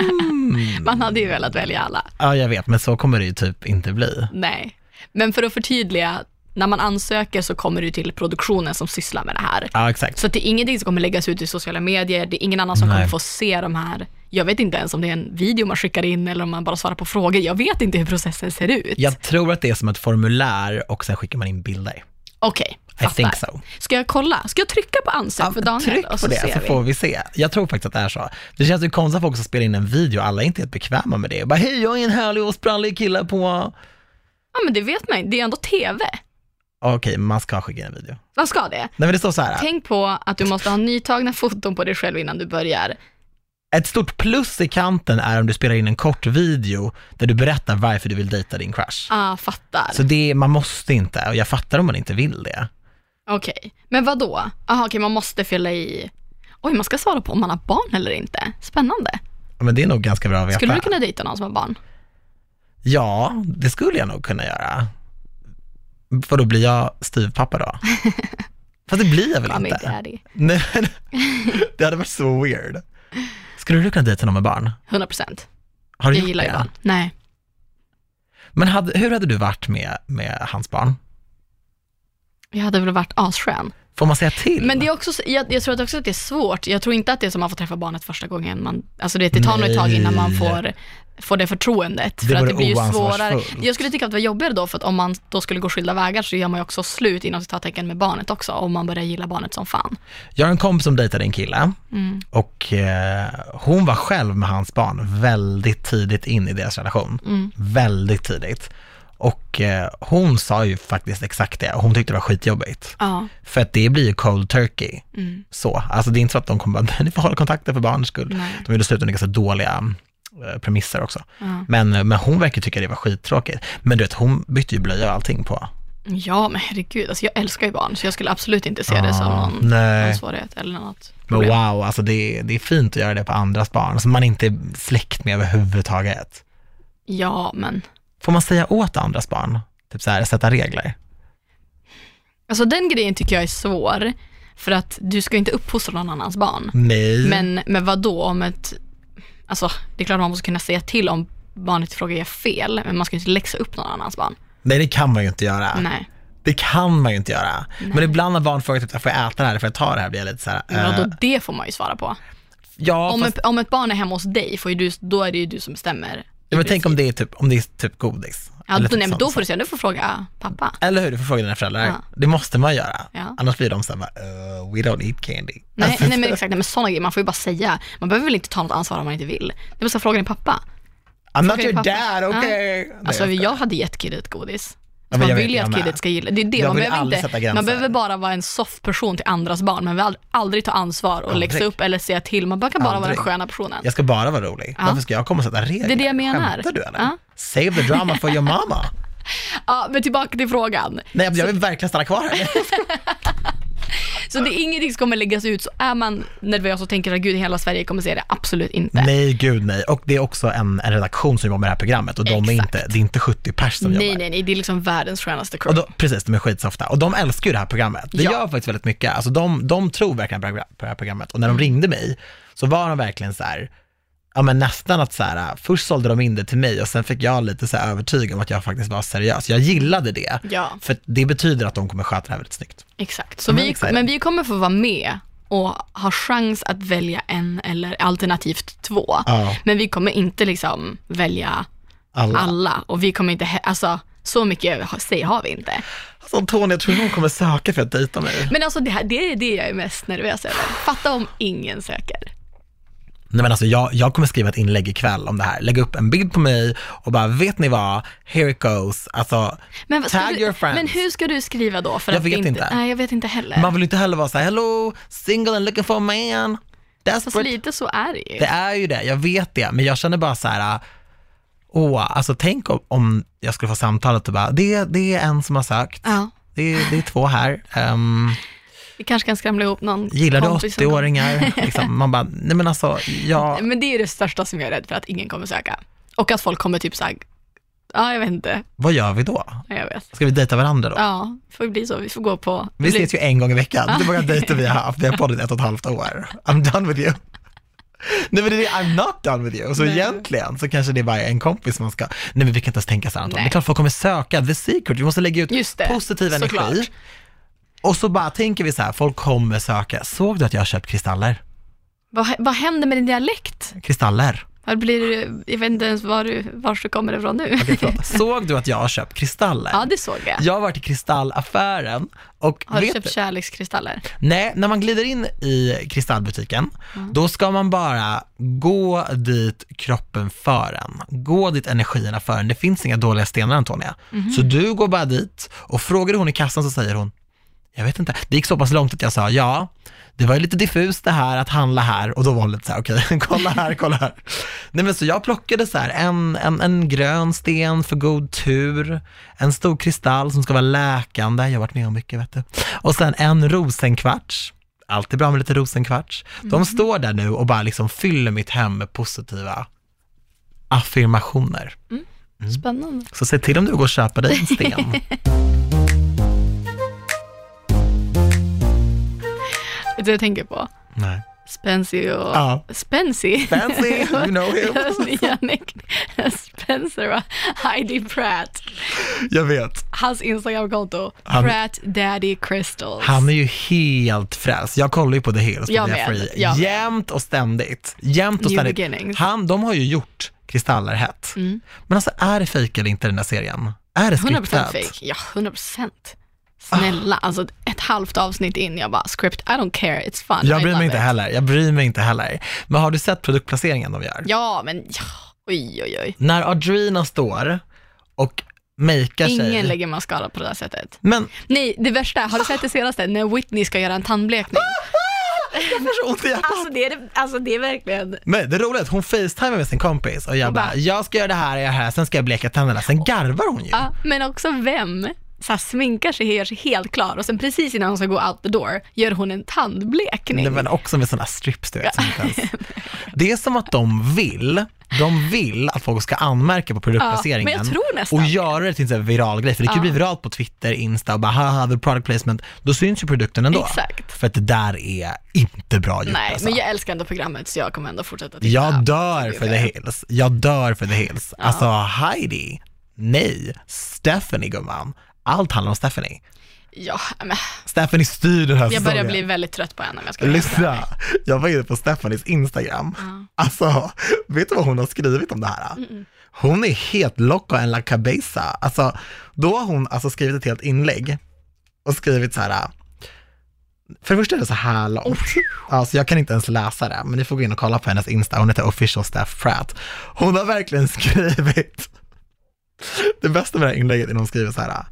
Man hade ju velat välja alla. Ja, jag vet, men så kommer det ju typ inte bli. Nej. Men för att förtydliga, när man ansöker så kommer du till produktionen som sysslar med det här. Ja, exakt. Så det är ingenting som kommer läggas ut i sociala medier, det är ingen annan som Nej. kommer få se de här. Jag vet inte ens om det är en video man skickar in eller om man bara svarar på frågor. Jag vet inte hur processen ser ut. Jag tror att det är som ett formulär och sen skickar man in bilder. Okej, I think so. Ska jag kolla? Ska jag trycka på ansök för Daniel? tryck och på så det så vi. får vi se. Jag tror faktiskt att det är så. Det känns ju konstigt att folk som spelar in en video, alla är inte helt bekväma med det. Bara, hej, jag är en härlig och sprallig kille på... Ja, men det vet man. Det är ändå TV. Okej, man ska skicka in en video. Man ska det. Nej, men det står så här. Tänk på att du måste ha nytagna foton på dig själv innan du börjar. Ett stort plus i kanten är om du spelar in en kort video där du berättar varför du vill dejta din crush. Ah, fattar. Så det, man måste inte, och jag fattar om man inte vill det. Okej, men vad då? Aha, okej, man måste fylla i... Oj, man ska svara på om man har barn eller inte. Spännande. Men det är nog ganska bra att veta. Skulle du kunna dejta någon som har barn? Ja, det skulle jag nog kunna göra. För då blir jag styvpappa då? Fast det blir jag väl Mommy, inte? daddy. Nej, men det hade varit så weird. Skulle du kunna dejta någon med barn? 100 procent. Har du Jag gjort gillar ju det? barn. Nej. Men hade, hur hade du varit med, med hans barn? Jag hade väl varit asskön. Får man säga till? Men det är också, jag, jag tror också att det är svårt. Jag tror inte att det är som man får träffa barnet första gången. Man, alltså det, det tar nog ett tag innan man får, får det förtroendet. Det för att det blir ju svårare. Jag skulle tycka att det var jobbigare då, för att om man då skulle gå skilda vägar så gör man ju också slut inom citattecken med barnet också, om man börjar gilla barnet som fan. Jag har en kompis som dejtade en kille Mm. och eh, hon var själv med hans barn väldigt tidigt in i deras relation. Mm. Väldigt tidigt. Och eh, hon sa ju faktiskt exakt det, hon tyckte det var skitjobbigt. Ja. För att det blir ju cold turkey. Mm. Så, alltså det är inte så att de kommer bara, ni får hålla kontakten för barnens skull. Nej. De gjorde slut under ganska dåliga premisser också. Ja. Men, men hon verkar tycka det var skittråkigt. Men du vet, hon bytte ju blöja och allting på. Ja, men herregud, alltså jag älskar ju barn, så jag skulle absolut inte se det som Ah, någon, nej. någon svårighet eller något Men problem. wow, alltså det, det är fint att göra det på andras barn, som man inte är släkt med överhuvudtaget. Ja, men Får man säga åt andras barn? Typ så här, sätta regler? alltså den grejen tycker jag är svår, för att du ska ju inte uppfostra någon annans barn. Nej. Men, men vad då om ett, alltså det är klart man måste kunna säga till om barnet i fråga gör fel, men man ska ju inte läxa upp någon annans barn. Nej, det kan man ju inte göra. Nej. Det kan man ju inte göra. Men ibland när barn frågar typ, får jag äta det här, får jag ta det här, blir jag lite så här, Men eh, då, det får man ju svara på. ja, Om, fast, ett, om ett barn är hemma hos dig, får du, då är det ju du som bestämmer. ja, men i tänk om princip. det är typ, om det är typ godis. Ja, då, nej, men då får du säga, du får fråga pappa. Eller hur, du får fråga dina föräldrar. Ja. Det måste man göra. Ja. Annars blir de så här, bara, uh, we don't eat candy. Nej, Alltså, nej men exakt, nej, men sådana grejer, man får ju bara säga. Man behöver väl inte ta något ansvar om man inte vill. Bara så fråga din pappa. I'm not your pappa. dad, okay? Alltså Nej, jag hade gett kidet godis. Ja, man vill ju att kidet ska gilla, det är det. Jag Man behöver, inte, man behöver bara vara en soft person till andras barn, men vill aldrig ta ansvar och läxa upp eller säga till. Man kan bara vara Aldrig. den sköna personen. Jag ska bara vara rolig. Ja. Varför ska jag komma och sätta regler? Det är det jag menar. Skämtar du eller? Ja. Save the drama for your mama. Ja, men tillbaka till frågan. Nej, jag vill verkligen stanna kvar här. Så det är ingenting som kommer läggas ut, så är man nervös och tänker att gud, hela Sverige kommer se det, absolut inte. Nej, gud nej. Och det är också en, en redaktion som jobbar med det här programmet och de är inte, det är inte 70 pers som nej, jobbar. nej, nej, det är liksom världens skönaste Och crew. då, precis, de är skitsofta. Och de älskar ju det här programmet. Det Ja. gör faktiskt väldigt mycket. Alltså de, de tror verkligen på det här- på det här programmet. Och när de Mm. ringde mig så var de verkligen så här, ja men nästan att så här, först sålde de in det till mig och sen fick jag lite så här övertyg om att jag faktiskt var seriös. Jag gillade det. Ja. För det betyder att de kommer sköta det här väldigt snyggt. Exakt, så Men vi, exakt. men vi kommer få vara med och ha chans att välja en eller alternativt två. Ja. Men vi kommer inte liksom välja Alla. alla och vi kommer inte, alltså så mycket säg har vi inte. Alltså Tony, jag tror hon kommer söka för att dejta mig. Men alltså det, här, det är det jag är mest nervös över. Fatta om ingen söker. Nej men alltså jag, jag kommer skriva ett inlägg ikväll om det här. Lägga upp en bild på mig och bara, vet ni vad? Here it goes. Alltså, Men, Tag du, your friends. men hur ska du skriva då? För Jag att vet inte. Nej, jag vet inte heller. man vill inte heller vara så här, hello, single and looking for a man. Fast Desperate. lite så är det ju. Det är ju det, jag vet det, men jag känner bara så här, åh, alltså tänk om, om jag skulle få samtalet och bara, det, det är en som har sökt, Ja, det, är- det är två här, Ehm, vi kanske kan skramla ihop någon gillar du kompis som kommer. 80-åringar? Liksom, man bara, nej men alltså, jag, Men det är det största som jag är rädd för, att ingen kommer söka. Och att folk kommer typ såhär, ja jag vet inte, vad gör vi då? Ja, jag vet. Ska vi dejta varandra då? Ja, det får bli så. Vi får gå på... Vi blir- ses ju en gång i veckan, det är många dejter vi har haft, vi har poddat ett och ett halvt år. I'm done with you. Nej men det är, I'm not done with you. Så Nej. egentligen så kanske det är bara en kompis man ska, nej men vi kan inte ens tänka så här Anton. Nej. Det är klart folk kommer söka, the secret, vi måste lägga ut det, positiv energi. såklart. Och så bara tänker vi så här, folk kommer söka. Såg du att jag har köpt kristaller? Vad, vad händer med din dialekt? Kristaller. Vad blir jag vet inte ens var du, var du kommer ifrån nu. Förlåt. Såg du att jag har köpt kristaller? ja, det såg jag. Jag har varit i kristallaffären och Har du köpt du, kärlekskristaller? nej, när man glider in i kristallbutiken, då ska man bara gå dit kroppen för en. Gå dit energierna för en. Det finns inga dåliga stenar Antonia. Så du går bara dit och frågar hon i kassan så säger hon, jag vet inte. Det gick så pass långt att jag sa, ja, det var ju lite diffust det här att handla här och då var hon lite så här, okej, kolla här, kolla här. Nej men så jag plockade så här en, en, en grön sten för god tur, en stor kristall som ska vara läkande, jag har varit med om mycket vet du. Och sen en rosenkvarts, alltid bra med lite rosenkvarts. De står där nu och bara liksom fyller mitt hem med positiva affirmationer. Spännande. Så se till om du går och köper dig en sten. Vet du vad jag tänker på? Nej. Spency och... Ja. Spency? Fancy, you know him. Spencer och Heidi Pratt. Jag vet. Hans Instagramkonto, Han- Pratt Daddy Crystals. Han är ju helt frälst. Jag kollar ju på The Hills på Jag Free. jag. Jämt och ständigt. Jämt och New ständigt. beginnings. Han, de har ju gjort Kristaller hett. Mm. Men alltså är det fejk eller inte den där serien? Är det 100% skriptat? fake. Ja, 100%. Snälla, alltså ett halvt avsnitt in, jag bara script, I don't care, it's fun. Jag bryr mig inte it. heller. Jag bryr mig inte heller. Men har du sett produktplaceringen de gör? Ja, men ja, oj oj oj. När Audrina står och makear sig. Ingen lägger mascara på det där sättet. Men Nej, det värsta, har du sett det senaste? När Whitney ska göra en tandblekning. jag får så ont i hjärtat. Alltså det är, alltså, det är verkligen, Men det roliga är att hon facetimar med sin kompis och jag bara, jag ska göra det här det här, sen ska jag bleka tänderna. Sen garvar hon ju. ja, men också vem så här, sminkar sig, gör sig helt klar och sen precis innan hon ska gå out the door gör hon en tandblekning. Nej, men också med sådana strips du vet. Som inte ens... Det är som att de vill, de vill att folk ska anmärka på produktplaceringen Ja, men jag tror nästan och göra det till en viral grej. För det kan ju Ja. bli viralt på Twitter, Insta och bara haha, the product placement. Då syns ju produkten ändå. Exakt. För att det där är inte bra gjort Nej, alltså. men jag älskar ändå programmet så jag kommer ändå fortsätta titta. Jag dör för The. Hills. Jag dör för The Hills. Alltså Heidi, nej. Stephanie gumman. Allt handlar om Stephanie. Ja, men Stephanie styr den här jag börjar säsongen. bli väldigt trött på henne om jag ska vara helt ärlig. Lyssna, jag var inne på Stephanies Instagram. Alltså, vet du vad hon har skrivit om det här? Hon är helt loco en la cabeza. Alltså, då har hon alltså skrivit ett helt inlägg och skrivit så här. För det första är det så här långt. Alltså jag kan inte ens läsa det, men ni får gå in och kolla på hennes Insta. Hon heter official staff Pratt. Hon har verkligen skrivit, det bästa med det här inlägget är när hon skriver så här.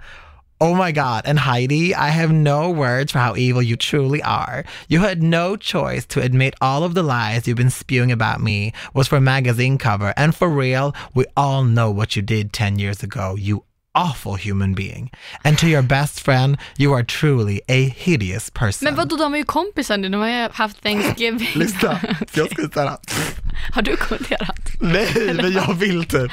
Oh my god, and Heidi, I have no words for how evil you truly are. You had no choice to admit all of the lies you've been spewing about me was for a magazine cover, and for real, we all know what you did 10 years ago, you awful human being. And to your best friend, you are truly a hideous person. Men vadå, de är ju kompisar nu, de har ju haft Thanksgiving. Lyssna, jag ska säga Har du kommenterat? Nej, men jag vill typ.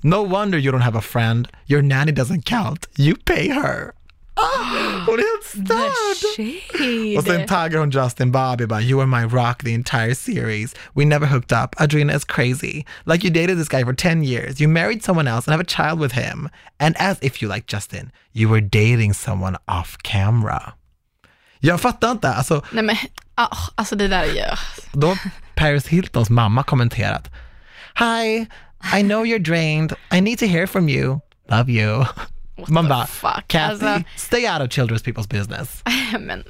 No wonder you don't have a friend. Your nanny doesn't count. You pay her. Ah, hon är helt störd. Och sen taggar hon Justin Bobby bara, you were my rock the entire series. We never hooked up. Adrena is crazy. Like you dated this guy for 10 years. You married someone else and have a child with him. And as if you like Justin, you were dating someone off camera. Jag fattar inte, alltså Nej men, ah, alltså det där är ju... då har Paris Hiltons mamma kommenterat. Hi, I know you're drained. I need to hear from you. Love you. The fuck? Kathy, Alltså- stay out of children's people's business. men.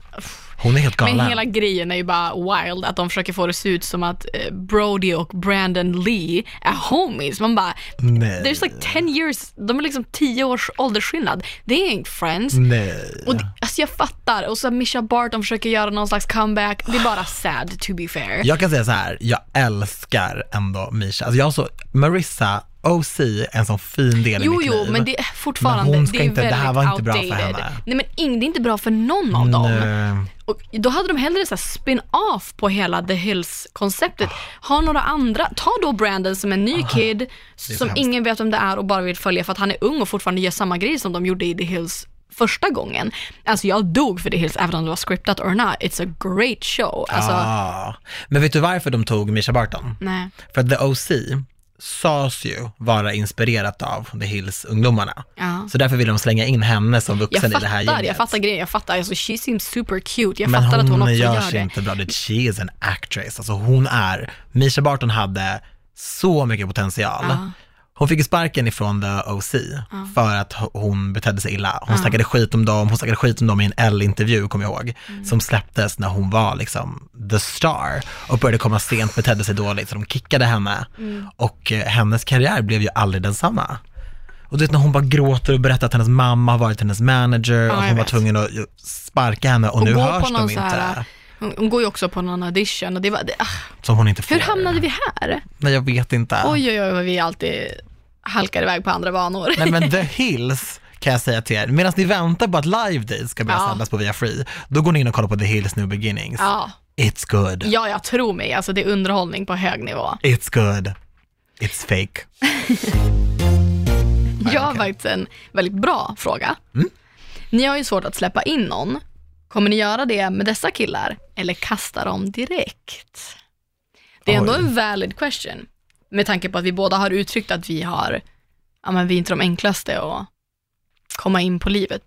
Hon är helt galen. men hela grejen är ju bara wild, att de försöker få det att se ut som att eh, Brody och Brandon Lee är homies. Man bara, Nej. there's like 10 years, de är liksom 10 års åldersskillnad. They ain't friends. Nej. Och det, alltså jag fattar, och så Misha Barton försöker göra någon slags comeback. Det är bara sad to be fair. Jag kan säga så här, jag älskar ändå Misha. Alltså jag så, Marissa, OC en sån fin del i Jo, mitt jo, liv. men det är fortfarande, Men hon ska det är inte- det väldigt här var inte bra för outdated. henne. Nej men det är inte bra för någon av dem. Nej. Och då hade de hellre så spin-off på hela The Hills-konceptet. Ha några andra, ta då Brandon som en ny kid så som hemskt. ingen vet vem det är och bara vill följa för att han är ung och fortfarande gör samma grej som de gjorde i The Hills första gången. Alltså jag dog för The Hills även om det var scriptat or not. It's a great show. Alltså, Ah. Men vet du varför de tog Misha Barton? nej. För The OC sades ju vara inspirerat av The Hills-ungdomarna. Ja. Så därför vill de slänga in henne som vuxen i det här fattar, gänget. jag fattar grejen, jag fattar. Alltså, she seems super cute. Jag Men fattar att hon också gör gör sig det. inte bra. Det- She is an actress. Alltså hon är, Misha Barton hade så mycket potential. Ja. Hon fick ju sparken ifrån The OC för att hon betedde sig illa. Hon snackade skit om dem, hon snackade skit om dem i en L-intervju, kommer jag ihåg, Mm. som släpptes när hon var liksom the star och började komma sent, betedde sig dåligt, så de kickade henne Mm. och eh, hennes karriär blev ju aldrig densamma. Och du vet när hon bara gråter och berättar att hennes mamma har varit hennes manager och jag hon var vet. tvungen att sparka henne och, nu gå hörs de inte. här, hon, går ju också på någon audition och det var, det, ah, Som hon inte får. hur hamnade vi här? Nej, jag vet inte. Oj, oj, oj, vad vi alltid halkar iväg på andra banor. Nej men The Hills kan jag säga till er, medan ni väntar på att Live Days ska börja Ja. sändas på Via Free, då går ni in och kollar på The Hills New Beginnings. Ja, It's good. ja, jag tror mig. Alltså det är underhållning på hög nivå. It's good. It's fake. Jag har faktiskt en väldigt bra fråga. Mm. Ni har ju svårt att släppa in någon. Kommer ni göra det med dessa killar eller kasta dem direkt? Det är ändå Oj. en valid question. Med tanke på att vi båda har uttryckt att vi har, ja men vi är inte de enklaste att komma in på livet.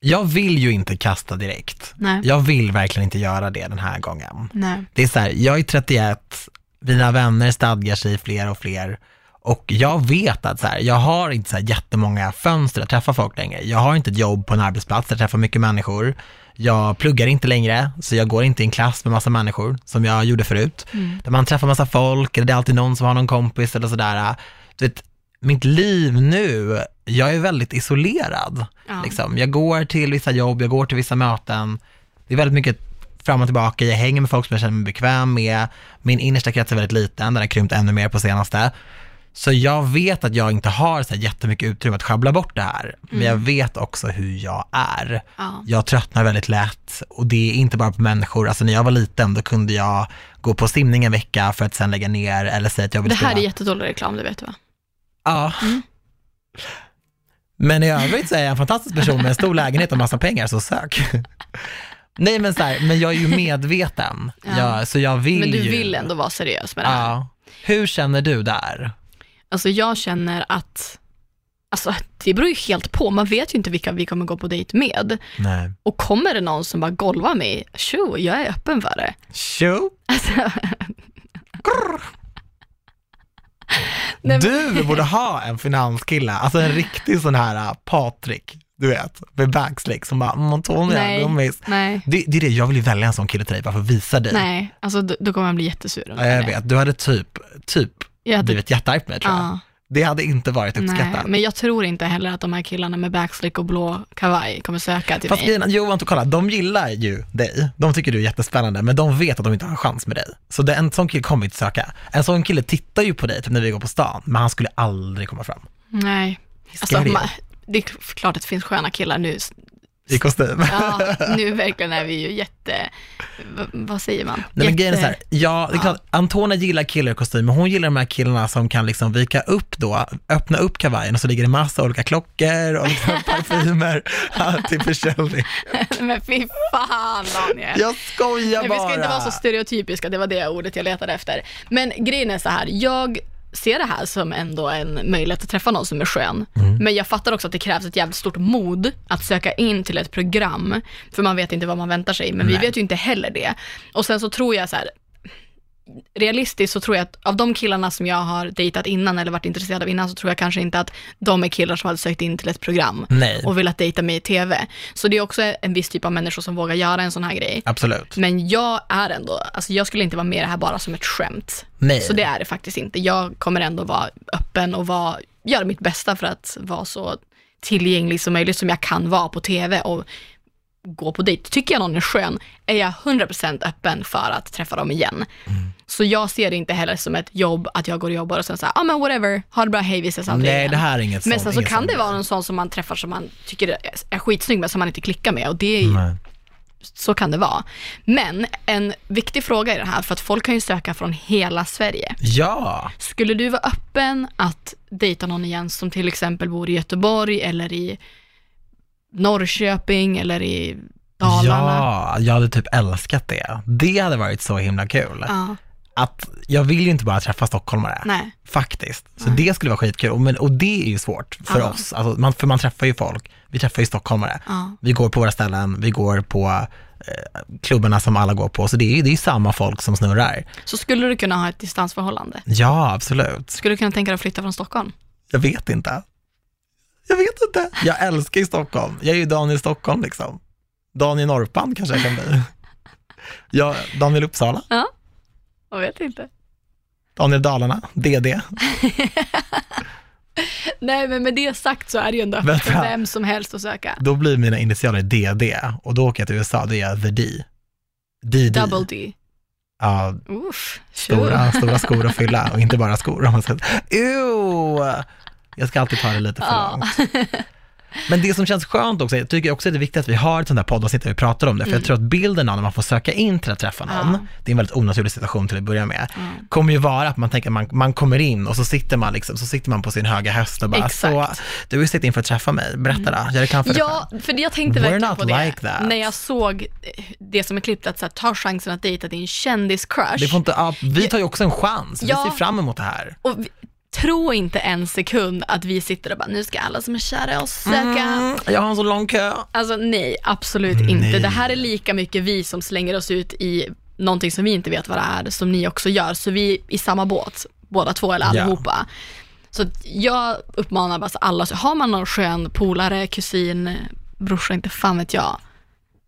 Jag vill ju inte kasta direkt. Nej. Jag vill verkligen inte göra det den här gången. Nej. Det är så här, jag är 31, mina vänner stadgar sig fler och fler och jag vet att så här, jag har inte så här jättemånga fönster att träffa folk längre. Jag har inte ett jobb på en arbetsplats där jag träffar mycket människor. Jag pluggar inte längre, så jag går inte i en klass med massa människor som jag gjorde förut. Där man träffar massa folk, eller det är alltid någon som har någon kompis eller sådär. Du vet, mitt liv nu, jag är väldigt isolerad. Ja. Liksom. Jag går till vissa jobb, jag går till vissa möten. Det är väldigt mycket fram och tillbaka, jag hänger med folk som jag känner mig bekväm med. Min innersta krets är väldigt liten, den har krympt ännu mer på senaste. Så jag vet att jag inte har så här jättemycket utrymme att schabbla bort det här. Men jag vet också hur jag är. Ja. Jag tröttnar väldigt lätt och det är inte bara på människor. Alltså när jag var liten då kunde jag gå på simning en vecka för att sen lägga ner eller säga att jag vill Det här är spela. jättedålig reklam, det vet du va? Ja. Men i övrigt så är jag en fantastisk person med en stor lägenhet och massa pengar, så sök. Nej men så här, men jag är ju medveten, Ja. jag, så jag vill Men du ju. vill ändå vara seriös med det här. Ja. Hur känner du där? Alltså jag känner att, alltså det beror ju helt på, man vet ju inte vilka vi kommer gå på dejt med. Nej. Och kommer det någon som bara golvar mig, tjo, jag är öppen för det. Tjo! Alltså, Nej, men- Du borde ha en finanskille, alltså en riktig sån här äh, Patrik, du vet, med backslick som bara, mm, Antonija, nej, gummis. nej, Det, det är det, jag vill ju välja en sån kille till dig bara för att visa dig. nej, alltså då, då kommer man bli jättesur. Ja, jag vet, du hade typ, typ Jag hade, blivit jättearg på mig tror jag. ja, Det hade inte varit nej, uppskattat. men jag tror inte heller att de här killarna med backslick och blå kavaj kommer söka till Fast mig. är, Johan, kolla, de gillar ju dig. De tycker du är jättespännande, men de vet att de inte har en chans med dig. Så det, en sån kille kommer inte söka. En sån kille tittar ju på dig typ när vi går på stan, men han skulle aldrig komma fram. Nej, alltså, Scary. ma- det är klart att det finns sköna killar nu. I kostym. Ja, nu verkligen är vi ju jätte, vad säger man? Nej men grejen är så här, ja det är Ja. klart, Antonia gillar killar i kostym, men hon gillar de här killarna som kan liksom vika upp då, öppna upp kavajen och så ligger det massa olika klockor och liksom parfymer ja, till försäljning. Men fy fan Daniel. Jag skojar Nej, bara. vi ska inte vara så stereotypiska, det var det ordet jag letade efter. Men grejen är så här, jag ser det här som ändå en möjlighet att träffa någon som är skön. Mm. Men jag fattar också att det krävs ett jävligt stort mod att söka in till ett program, för man vet inte vad man väntar sig, men vi Nej. vet ju inte heller det. Och sen så tror jag så här, realistiskt så tror jag att av de killarna som jag har dejtat innan eller varit intresserad av innan så tror jag kanske inte att de är killar som hade sökt in till ett program Nej, och velat dejta mig i TV. Så det är också en viss typ av människor som vågar göra en sån här grej. absolut. Men jag är ändå, alltså jag skulle inte vara med i det här bara som ett skämt. Nej. Så det är det faktiskt inte. Jag kommer ändå vara öppen och vara, göra mitt bästa för att vara så tillgänglig som möjligt som jag kan vara på TV och gå på dejt. Tycker jag någon är skön är jag 100% öppen för att träffa dem igen. Mm. Så jag ser det inte heller som ett jobb att jag går och jobbar och sen säger ja ah, men whatever, ha det bra, hej vi ses aldrig Nej, igen. det här är inget Men sånt, sen så kan det vara någon sån som man träffar som man tycker är- är skitsnygg men som man inte klickar med och det är ju Nej. så kan det vara. Men en viktig fråga i det här, för att folk kan ju söka från hela Sverige. Ja, Skulle du vara öppen att dejta någon igen som till exempel bor i Göteborg eller i Norrköping eller i Dalarna? ja, jag hade typ älskat det. Det hade varit så himla kul. Ja, Att jag vill ju inte bara träffa stockholmare. nej. Faktiskt. Så det skulle vara skitkul. Och, men, och det är ju svårt för Ja. oss. Alltså, man, för man träffar ju folk. Vi träffar ju stockholmare. Ja. Vi går på våra ställen, vi går på eh, klubbarna som alla går på. Så det är ju det är samma folk som snurrar. Så skulle du kunna ha ett distansförhållande? Ja, absolut. Skulle du kunna tänka dig att flytta från Stockholm? Jag vet inte. Jag vet inte. Jag älskar ju Stockholm. Jag är ju Daniel Stockholm liksom. Daniel Norpan kanske jag kan bli. Jag, Daniel Uppsala, Ja, jag vet inte. Daniel Dalarna, DD. Nej, men med det sagt så är det ju ändå öppet för vem som helst att söka. Då blir mina initialer DD och då åker jag till USA, då är jag The D. DD. Double D. Ja, Uff, stora, stora skor att fylla och inte bara skor. om man säger. Ew! Jag ska alltid ta det lite för långt. Men det som känns skönt också, jag tycker också att det är viktigt att vi har ett sånt här poddavsnitt där vi pratar om det, för jag tror att bilden av när man får söka in till att träffa någon, Mm. Ja. det är en väldigt onaturlig situation till att börja med, Ja. kommer ju vara att man tänker att man, man kommer in och så sitter man liksom, så sitter man på sin höga häst och bara, Exakt. Mm. så, du vill sitta in för att träffa mig, berätta då, gör reklam för Ja, för jag tänkte We're verkligen på det. like that. När jag såg det som är klippt, att så här, ta chansen att dejta din kändiscrush. Det får inte, ja, vi tar ju också en chans, vi Ja. ser fram emot det här. Och vi, tro inte en sekund att vi sitter och bara, nu ska alla som är kära oss söka. Mm, jag har en så lång kö. Alltså nej, absolut inte. Nej. Det här är lika mycket vi som slänger oss ut i någonting som vi inte vet vad det är, som ni också gör. Så vi är i samma båt, båda två eller Ja. allihopa. Så att jag uppmanar bara så alla, så har man någon skön polare, kusin, brorsa, inte fan vet jag,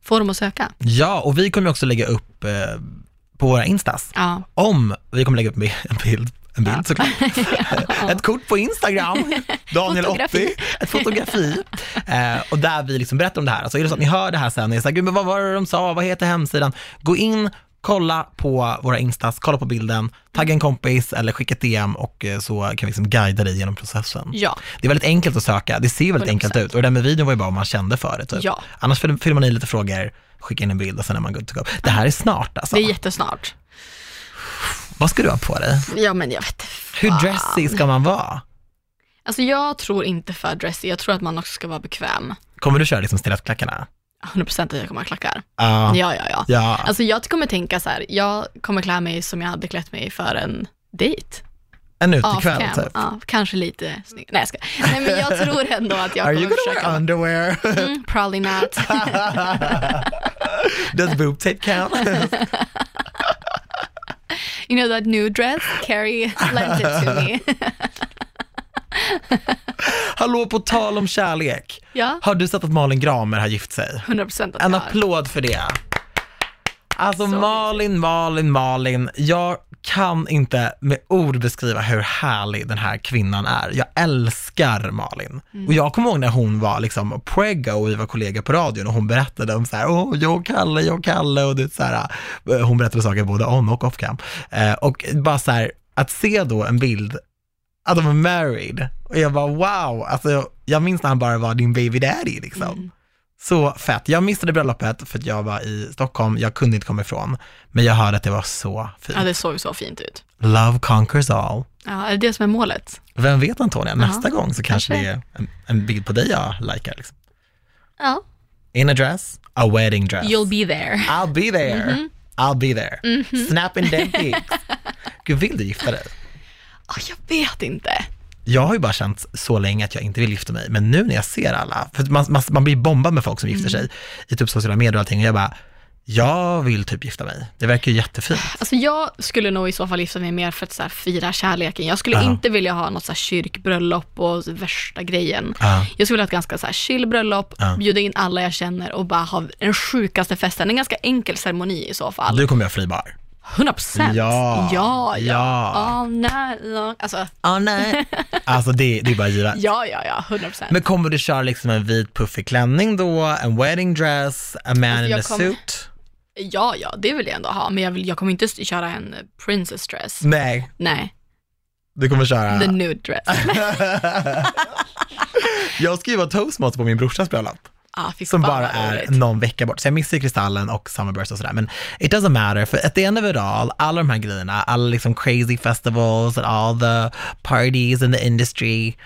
få dem att söka. Ja, och vi kommer också lägga upp eh, på våra instas, Ja. om, vi kommer lägga upp en bild, en bild såklart, ett kort på Instagram, Daniel Fotografi. 80, ett fotografi, eh, och där vi liksom berättar om det här. Alltså är det så att ni hör det här sen och är så här, gud men vad var det de sa, vad heter hemsidan? Gå in, kolla på våra instas, kolla på bilden, tagga en kompis eller skicka ett DM och eh, så kan vi liksom guida dig genom processen. Ja, Det är väldigt enkelt att söka, det ser väldigt 100%. enkelt ut och det där med videon var ju bara om man kände för det typ. Ja. Annars fyller fyller man i lite frågor, skicka in en bild och sen är man good to go. Det här är snart alltså. det är jättesnart. Vad ska du ha på dig? Ja men jag vet Hur dressy ska man vara? Alltså jag tror inte för dressy, jag tror att man också ska vara bekväm. Kommer du köra liksom stilettklackarna? 100% att jag kommer ha klackar. Ja. Ja, ja, ja. Ja. Alltså jag kommer tänka så här, jag kommer klä mig som jag hade klätt mig för en dejt. En utekväll typ. Ja, kanske lite snygg. Nej, jag ska. Nej, men jag tror ändå att jag Are kommer you gonna försöka. wear underwear? Mm, probably not. Does boob tape count? You know that new dress? Carrie lent it to me. Hallå, på tal om kärlek. ja, Har du sett att Malin Gramer har gift sig? 100% att En jag har. applåd för det. Alltså Så Malin, Malin, Malin. Jag kan inte med ord beskriva hur härlig den här kvinnan är. Jag älskar Malin. Mm. Och jag kommer ihåg när hon var liksom prego och vi var kollegor på radion och hon berättade om så här, åh, jag och Kalle, jag och Kalle och det så här, eh, hon berättade saker både on och off cam. Eh, och bara så här, att se då en bild att de är married. Och jag bara wow, alltså jag, jag minns när han bara var din baby daddy liksom. Mm. Så fett. Jag missade bröllopet för att jag var i Stockholm, jag kunde inte komma ifrån. Men jag hörde att det var så fint. Ja, det såg så fint ut. Love conquers all. Ja, är det det som är målet? Vem vet Antonia, nästa gång så kanske, kanske. det är en, en bild på dig jag likar. Liksom. Ja. In a dress, a wedding dress. You'll be there. I'll be there. I'll be there. Snapping them pics. Gud, vill du gifta dig? Oh, jag vet inte. Jag har ju bara känt så länge att jag inte vill gifta mig, men nu när jag ser alla, för man, man, man blir bombad med folk som gifter sig i typ sociala medier och allting, och jag bara, jag vill typ gifta mig. Det verkar ju jättefint. Alltså jag skulle nog i så fall gifta mig mer för att så fira kärleken. Jag skulle Ja. inte vilja ha något så här, kyrkbröllop och värsta grejen. Ja. Jag skulle vilja ha ett ganska så här, chill bröllop, Ja. bjuda in alla jag känner och bara ha den sjukaste festen. En ganska enkel ceremoni i så fall. Du kommer göra fri bar. 100 procent. Ja. ja, ja. Ja. All night long. Alltså, Ah, nej. Alltså det, det är bara givet. ja, ja, ja, 100 procent. Men kommer du köra liksom en vit puffig klänning då, en wedding dress, a man Alltså, in a kommer- suit? Ja, ja, det vill jag ändå ha, men jag, vill, jag kommer inte köra en princess dress. Nej, Nej, du kommer köra... the nude dress. Jag ska ju vara toastmaster på min brorsas bröllop. Ah, som bara är någon vecka bort. Så jag missar Kristallen och Summerburst och sådär. Men it doesn't matter, för at the end of it all, alla de här grejerna, alla liksom crazy festivals and all the parties in the industry,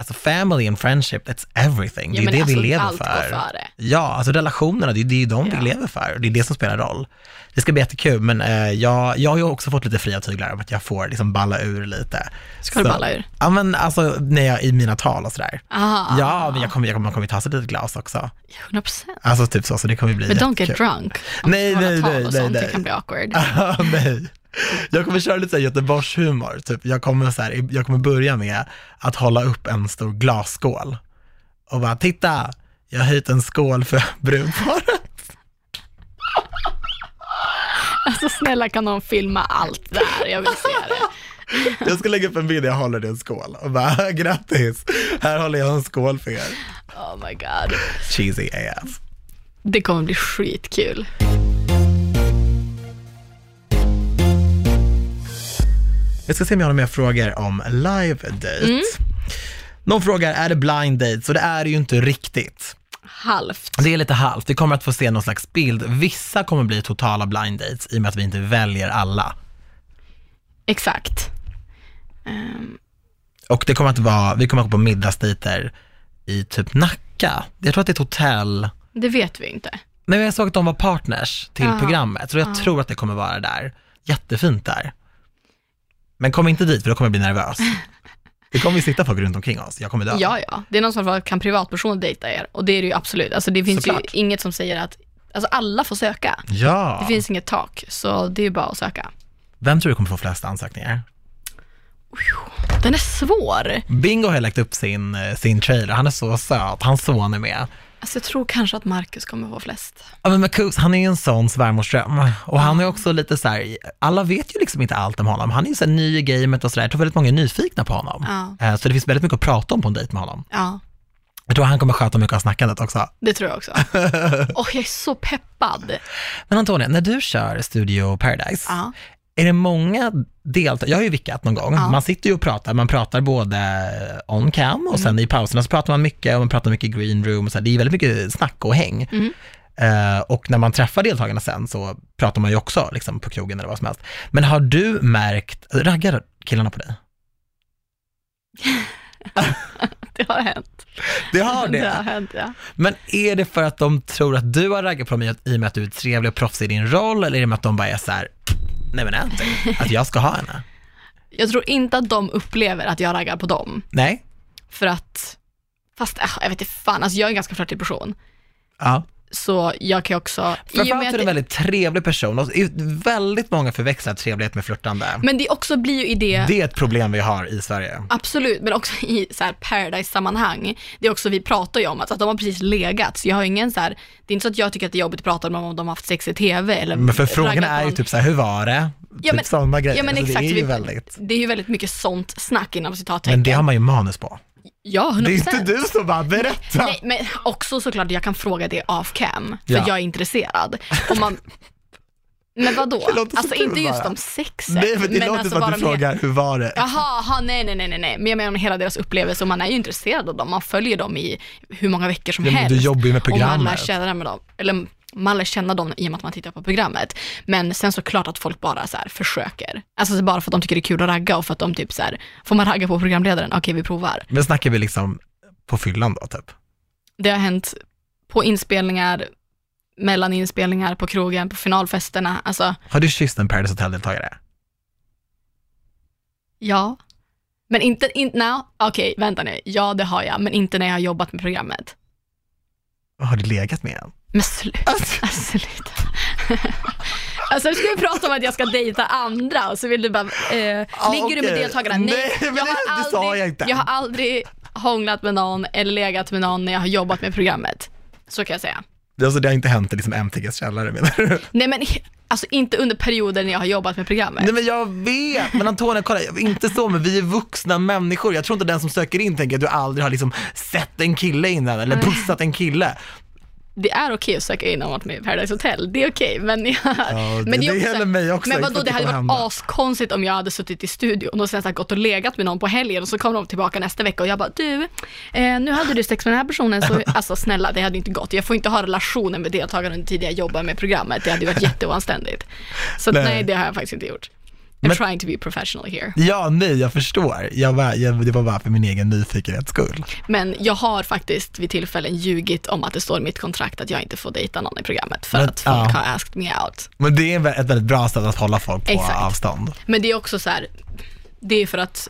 alltså family and friendship, that's everything. Det är Ja, det vi alltså, lever allt går för. före. Ja, alltså relationerna, det är ju de Ja. vi lever för. Det är det som spelar roll. Det ska bli jättekul, men eh, jag, jag har ju också fått lite fria tyglar om att jag får liksom balla ur lite. Ska du Så- balla ur? Ja, men alltså när jag, i mina tal och sådär. Ah, Ja, men jag kommer, jag kommer, man kommer ju ta sig ett glas också. 100 procent. Alltså typ så, så det kommer bli Men don't jättekul. get drunk. Nej, du nej, nej, nej, nej. Det kan bli awkward. Nej. Jag kommer köra lite Göteborgshumor, typ. jag, kommer så här, jag kommer börja med att hålla upp en stor glasskål och bara titta, jag har höjt en skål för brudparet. Alltså snälla kan någon filma allt där? Jag vill se det. Jag ska lägga upp en bild, jag håller i en skål och bara grattis, här håller jag en skål för er. Oh my god. Cheesy AF. Det kommer bli skitkul. Jag ska se om jag har några mer frågor om live date. Mm. Någon frågar, är det blind date? Så det är det ju inte riktigt. Halvt. Det är lite halvt, vi kommer att få se någon slags bild. Vissa kommer bli totala blind dates i och med att vi inte väljer alla. Exakt. Ehm, Och det kommer att vara, vi kommer att gå på middagsdejter i typ Nacka. Jag tror att det är ett hotell. det vet vi inte. Men jag såg att de var partners till Jaha. programmet, så jag tror att det kommer vara där. Jättefint där. Men kom inte dit för då kommer jag bli nervös. Det kommer ju sitta folk runt omkring oss, jag kommer dö. Ja, ja. Det är någon som frågar, kan privatpersoner dejta er? Och det är det ju absolut. Alltså det finns Såklart. ju inget som säger att, alltså alla får söka. Ja. Det finns inget tak, så det är ju bara att söka. Vem tror du kommer få flest ansökningar? Den är svår. Bingo har lagt upp sin, eh, sin trailer, han är så söt, hans son är med. Alltså jag tror kanske att Marcus kommer få flest. Ja men Marcus, han är ju en sån svärmorsdröm. Och han är också lite så här, alla vet ju liksom inte allt om honom. Han är ju så ny i gamet och sådär. Jag tror väldigt många är nyfikna på honom. Ja. Eh, Så det finns väldigt mycket att prata om på en dejt med honom. Ja, Jag tror han kommer sköta mycket av snackandet också. det tror jag också. Åh, jag är så peppad. Men Antonija, när du kör Studio Paradise, Ja. Är det många deltagare, jag har ju vickat någon gång, Ja. man sitter ju och pratar, man pratar både on cam och sen i pauserna så pratar man mycket och man pratar mycket i green room och så här, det är väldigt mycket snack och häng. Mm. Eh, och när man träffar deltagarna sen så pratar man ju också liksom, på krogen eller vad som helst. Men har du märkt, raggar killarna på dig? Det har hänt. Det har Det har hänt, ja. Men är det för att de tror att du har raggat på dem i i och med att du är trevlig och proffsig i din roll, eller är det med att de bara är så här, nej men Anthony, att jag ska ha henne? Jag tror inte att de upplever att jag raggar på dem. Nej? För att, fast äh, jag vet inte fan, alltså jag är en ganska flörtig person. Ja. Så jag kan också... Framförallt är du en väldigt trevlig person och väldigt många förväxlar trevlighet med flörtande. Men det också blir ju i det, Det är ett problem vi har i Sverige. absolut, men också i så här paradise-sammanhang. Det är också, vi pratar ju om att, att de har precis legat, så jag har ingen så här, det är inte så att jag tycker att det är jobbigt att prata dem om de har haft sex i TV eller Men för frågorna är ju typ så här, hur var det? typ men- sådana grejer. Ja men Så exakt, det är ju väldigt, det är ju väldigt mycket sånt snack inom citattecken. men det har man ju manus på. Ja, 100%. Det är inte du som bara berättar. Nej, men också såklart jag kan fråga det off cam, för Ja. jag är intresserad. Om man. Men vadå? Alltså inte just bara. om sexet. Nej, men det låter alltså som att du frågar, hur var det? Jaha, aha, nej, nej, nej, nej, men jag menar om hela deras upplevelse och man är ju intresserad av dem. Man följer dem i hur många veckor som Ja, men helst. du jobbar ju med Och man lär programmet. känna med dem, eller man lär känna dem i och med att man tittar på programmet. Men sen så klart att folk bara så här försöker. Alltså så bara för att de tycker det är kul att ragga och för att de typ så här, får man ragga på programledaren? Okej, vi provar. Men snackar vi liksom på fyllan då, typ? Det har hänt på inspelningar, mellan inspelningar, på krogen, på finalfesterna. Alltså, Har du kysst en Paradise Hotel-deltagare? ja. Men inte, in, no, okej, vänta nu. Ja, det har jag, men inte när jag har jobbat med programmet. Har du legat med en? Men sluta. Alltså, sluta. Alltså nu ska vi prata om att jag ska dejta andra och så vill du bara, eh, Ja, ligger du med deltagarna? Nej, men jag har det- det sa jag inte. Jag har aldrig hånglat med någon eller legat med någon när jag har jobbat med programmet. Så kan jag säga. Alltså det har inte hänt i liksom MTGs källare menar du? Nej men alltså inte under perioder när jag har jobbat med programmet. Nej men jag vet, men Antonija kolla, inte så men vi är vuxna människor. Jag tror inte den som söker in tänker att du aldrig har liksom sett en kille innan eller pussat en kille. Det är okej att söka in om att med i Paradise Hotel, det är okej. men jag, det- men det är gäller mig också, Men vadå, det det hade varit askonstigt om jag hade suttit i studion och sen så gått och legat med någon på helgen och så kommer de tillbaka nästa vecka och jag bara, du, eh, nu hade du sex med den här personen, så alltså snälla, det hade inte gått. Jag får inte ha relationer med deltagarna under tiden jag jobbar med programmet, det hade ju varit jätteoanständigt. Så Nej. nej. det har jag faktiskt inte gjort. I'm Men- trying to be professional here. Ja, nej jag förstår. Jag var, jag, det var bara för min egen nyfikenhets skull. Men jag har faktiskt vid tillfällen ljugit om att det står i mitt kontrakt att jag inte får dejta någon i programmet för Men- att folk ja. har asked me out. Men det är ett väldigt bra sätt att hålla folk på Exakt. avstånd. Men det är också så här, det är för att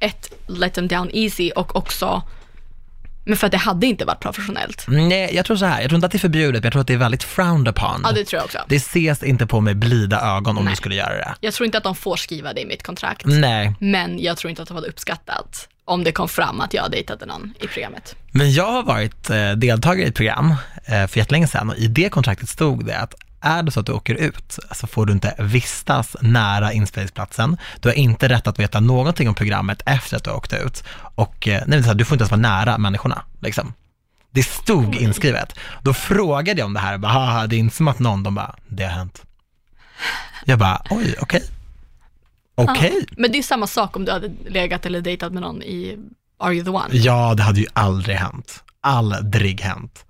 ett, let them down easy och också, men för att det hade inte varit professionellt. Nej, jag tror så här, jag tror inte att det är förbjudet, men jag tror att det är väldigt frowned upon. Ja, det tror jag också. Det ses inte på med blida ögon om Nej. du skulle göra det. Jag tror inte att de får skriva det i mitt kontrakt, Nej, men jag tror inte att de hade uppskattat om det kom fram att jag dejtade någon i programmet. men jag har varit eh, deltagare i ett program eh, för jättelänge sedan och i det kontraktet stod det att är det så att du åker ut så får du inte vistas nära inspelningsplatsen. Du har inte rätt att veta någonting om programmet efter att du har åkt ut och eh, nej, du får inte ens vara nära människorna. Liksom. Det stod inskrivet. Då frågade jag om det här, bara, haha, det är inte som att någon, de bara, det har hänt. Jag bara, oj, okej. Okej. Ja. Men det är samma sak om du hade legat eller dejtat med någon i Are You The One? Ja, det hade ju aldrig hänt. Aldrig hänt.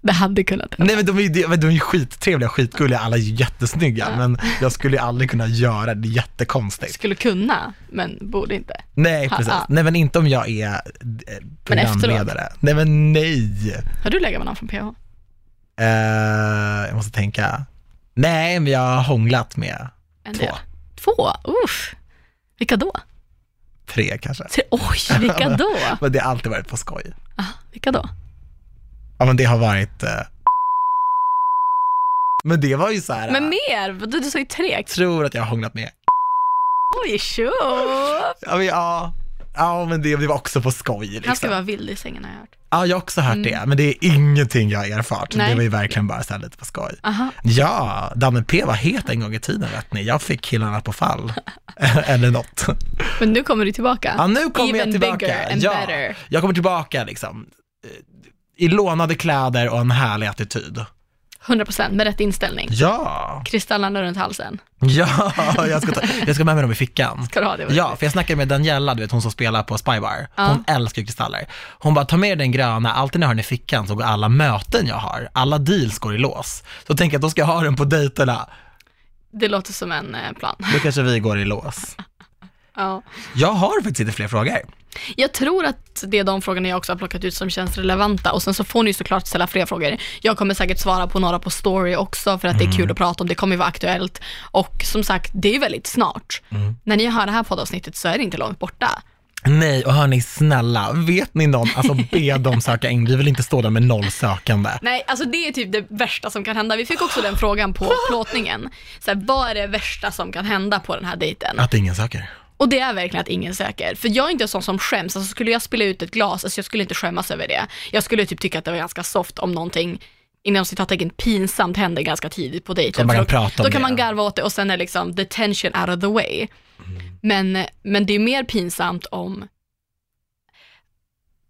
Det hade kunnat hända. Nej men de är ju, de är ju skittrevliga, skitgulliga, alla är ju jättesnygga, men jag skulle ju aldrig kunna göra det, det är jättekonstigt. Skulle kunna, men borde inte. Nej, precis. ha. Nej men inte om jag är eh, programledare. Nej men nej. Har du legat med någon från PH? Eh, jag måste tänka. Nej, men jag har hånglat med En Två. del. Två? Uff. Vilka då? tre kanske. Tre- Oj, vilka då? Men det har alltid varit på skoj. Ah, vilka då? Ja men det har varit, eh... men det var ju så här. Men mer, du, du sa ju tre. jag tror att jag har hånglat med, Oj, tjo! ja men ja, ja men det, det var också på skoj liksom. Han ska vara vild i sängen har jag hört. Ja, jag har också hört det, men det är ingenting jag har erfart. Nej. Det var ju verkligen bara så här lite på skoj. Aha. Ja, Danne P var het en gång i tiden vet ni. Jag fick killarna på fall. Eller något. Men nu kommer du tillbaka. Ja, nu kommer jag Even tillbaka. bigger and ja, better. jag kommer tillbaka liksom. I lånade kläder och en härlig attityd. 100% med rätt inställning. Ja, Kristallarna runt halsen. ja, jag ska, ta, jag ska med mig dem i fickan. Ska du ha det? Ja, för jag snackade med Daniela, du vet hon som spelar på Spybar. Ja. Hon älskar ju kristaller. Hon bara, ta med den gröna, alltid när jag har den i fickan så går alla möten jag har, alla deals går i lås. Så tänker jag, då ska jag ha den på dejterna, Det låter som en eh, plan. då kanske vi går i lås. Ja. Jag har faktiskt lite fler frågor. Jag tror att det är de frågorna jag också har plockat ut som känns relevanta och sen så får ni såklart ställa fler frågor. Jag kommer säkert svara på några på story också för att det är kul att prata om, det kommer ju vara aktuellt och som sagt, det är väldigt snart. När ni hör det här poddavsnittet så är det inte långt borta. Nej, och hörni, snälla, vet ni någon, alltså be dem söka in, vi vill inte stå där med noll sökande. Nej, alltså det är typ det värsta som kan hända. Vi fick också den frågan på plåtningen. Så här, vad är det värsta som kan hända på den här dejten? Att ingen söker. Och det är verkligen att ingen söker. För jag är inte en sån som skäms. Alltså skulle jag spilla ut ett glas, alltså jag skulle inte skämmas över det. Jag skulle typ tycka att det var ganska soft om någonting inom citattecken pinsamt händer ganska tidigt på dejten. Man kan då, prata om då kan det. man garva åt det och sen är liksom the tension out of the way. Men, men det är mer pinsamt om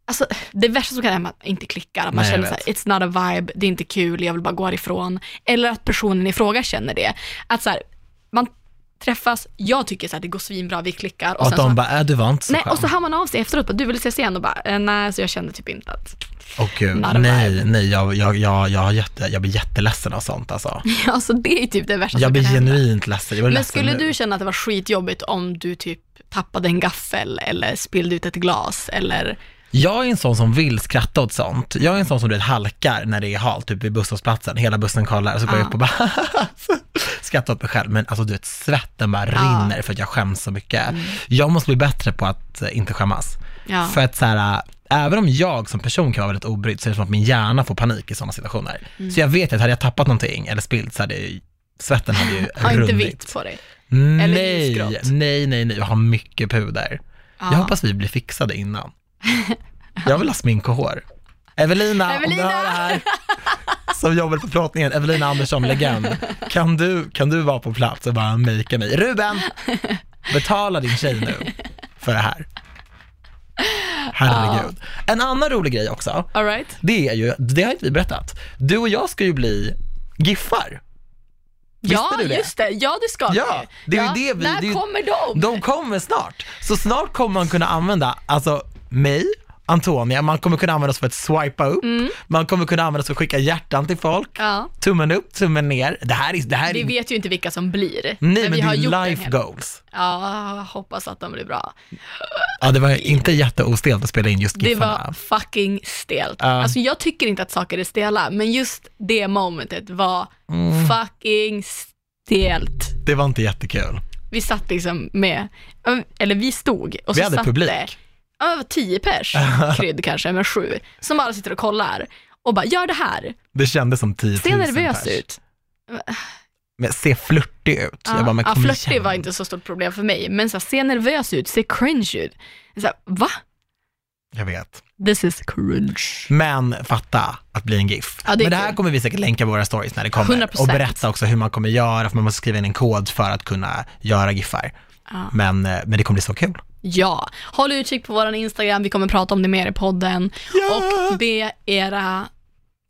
alltså, det värsta som kan hända är att man inte klickar, att man Nej, känner så här, it's not a vibe, det är inte kul, jag vill bara gå härifrån. Eller att personen i fråga känner det. Att så här, man träffas, jag tycker så här, det går svinbra, vi klickar. Och att så de har- bara, äh, du var inte så Nej, skön. och så hör man av sig efteråt, bara, du vill ses igen och bara, eh, nej, så jag kände typ inte att, Åh gud, nej, nej, jag, jag, jag, jag, har jätte, jag blir jätteledsen av sånt alltså. alltså det är typ det värsta Jag som blir kan hända. genuint ledsen. Jag blir Men ledsen skulle nu. du känna att det var skitjobbigt om du typ tappade en gaffel eller spillde ut ett glas eller, Jag är en sån som vill skratta åt sånt. Jag är en sån som du vet halkar när det är halt, typ vid busshållplatsen. Hela bussen kollar och så går jag Ja. upp och bara skrattar åt mig själv. Men alltså du vet, svetten bara. Mm. rinner för att jag skäms så mycket. Jag måste bli bättre på att eh, inte skämmas. ja. För att så här, äh, även om jag som person kan vara väldigt obrydd så är det som att min hjärna får panik i sådana situationer. Mm. Så jag vet att hade jag tappat någonting eller spillt så hade ju, svetten hade ju ha inte runnit. vitt på dig. Nej, nej, nej, nej, jag har mycket puder. Ja. Jag hoppas vi blir fixade innan. Jag vill ha smink och hår. Evelina, Evelina! om du hör det här, som jobbar på plåtningen, Evelina Andersson, legend. Kan du, kan du vara på plats och bara makea mig? Ruben, betala din tjej nu för det här. Herregud. En annan rolig grej också, All right. det är ju, det har inte vi berättat, du och jag ska ju bli giffar. Visste ja, du det? just det. Ja, det ska Ja, det är ju det vi- När det är kommer de? De kommer snart. Så snart kommer man kunna använda, alltså mig, Antonia, man kommer kunna använda oss för att swipa upp, man kommer kunna använda oss för att skicka hjärtan till folk, Mm. Ja. tummen upp, tummen ner. Det här är, det här Vi är, vet ju inte vilka som blir. nej men, vi det har är life goals. Ja, hoppas att de blir bra. Ja, det var inte jätteostelt att spela in just Det giffarna. var fucking stelt. Ja. Alltså jag tycker inte att saker är stela, men just det momentet var Mm. fucking stelt. Det var inte jättekul. Vi satt liksom med, eller vi stod och Vi så hade satt publik. Ja, var tio pers, krydd kanske, men sju, som bara sitter och kollar och bara, gör det här, Det kändes som 10 000 se nervös pers. ut. Men se flörtig ut. jag bara, men ja, flörtig igen. var inte så stort problem för mig, men så här, se nervös ut, se cringe ut. Så här, va? Jag vet. This is cringe. Men fatta att bli en GIF. Ja, det Men det här kul. kommer vi säkert länka våra stories när det kommer. 100%. Och berätta också hur man kommer göra, för man måste skriva in en kod för att kunna göra GIFar. Ja. Men, eh, men det kommer bli så kul. Ja, håll utkik på vår Instagram, vi kommer prata om det mer i podden. Ja! Och be era,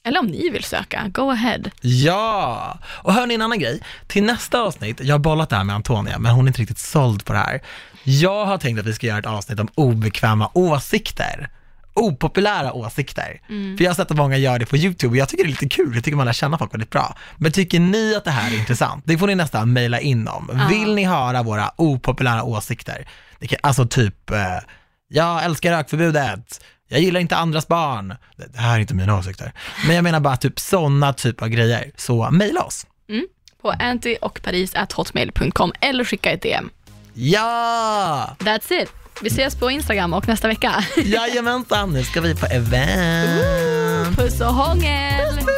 eller om ni vill söka, go ahead. Ja! Och hör ni en annan grej? Till nästa avsnitt, jag har bollat det här med Antonia, men hon är inte riktigt såld på det här. Jag har tänkt att vi ska göra ett avsnitt om obekväma åsikter. Opopulära åsikter. För jag har sett att många gör det på YouTube och jag tycker det är lite kul, jag tycker man lär känna folk väldigt bra. Men tycker ni att det här är intressant? Det får ni nästan mejla in om. Vill ni höra våra opopulära åsikter? Det kan, alltså typ, eh, jag älskar rökförbudet, jag gillar inte andras barn. Det, det här är inte mina åsikter. Men jag menar bara typ sådana typer av grejer. Så mejla oss. På anti och paris hotmail.com eller skicka ett DM. Ja! That's it. Vi ses på Instagram och nästa vecka. Jajamensan, nu ska vi på event. Puss och hångel!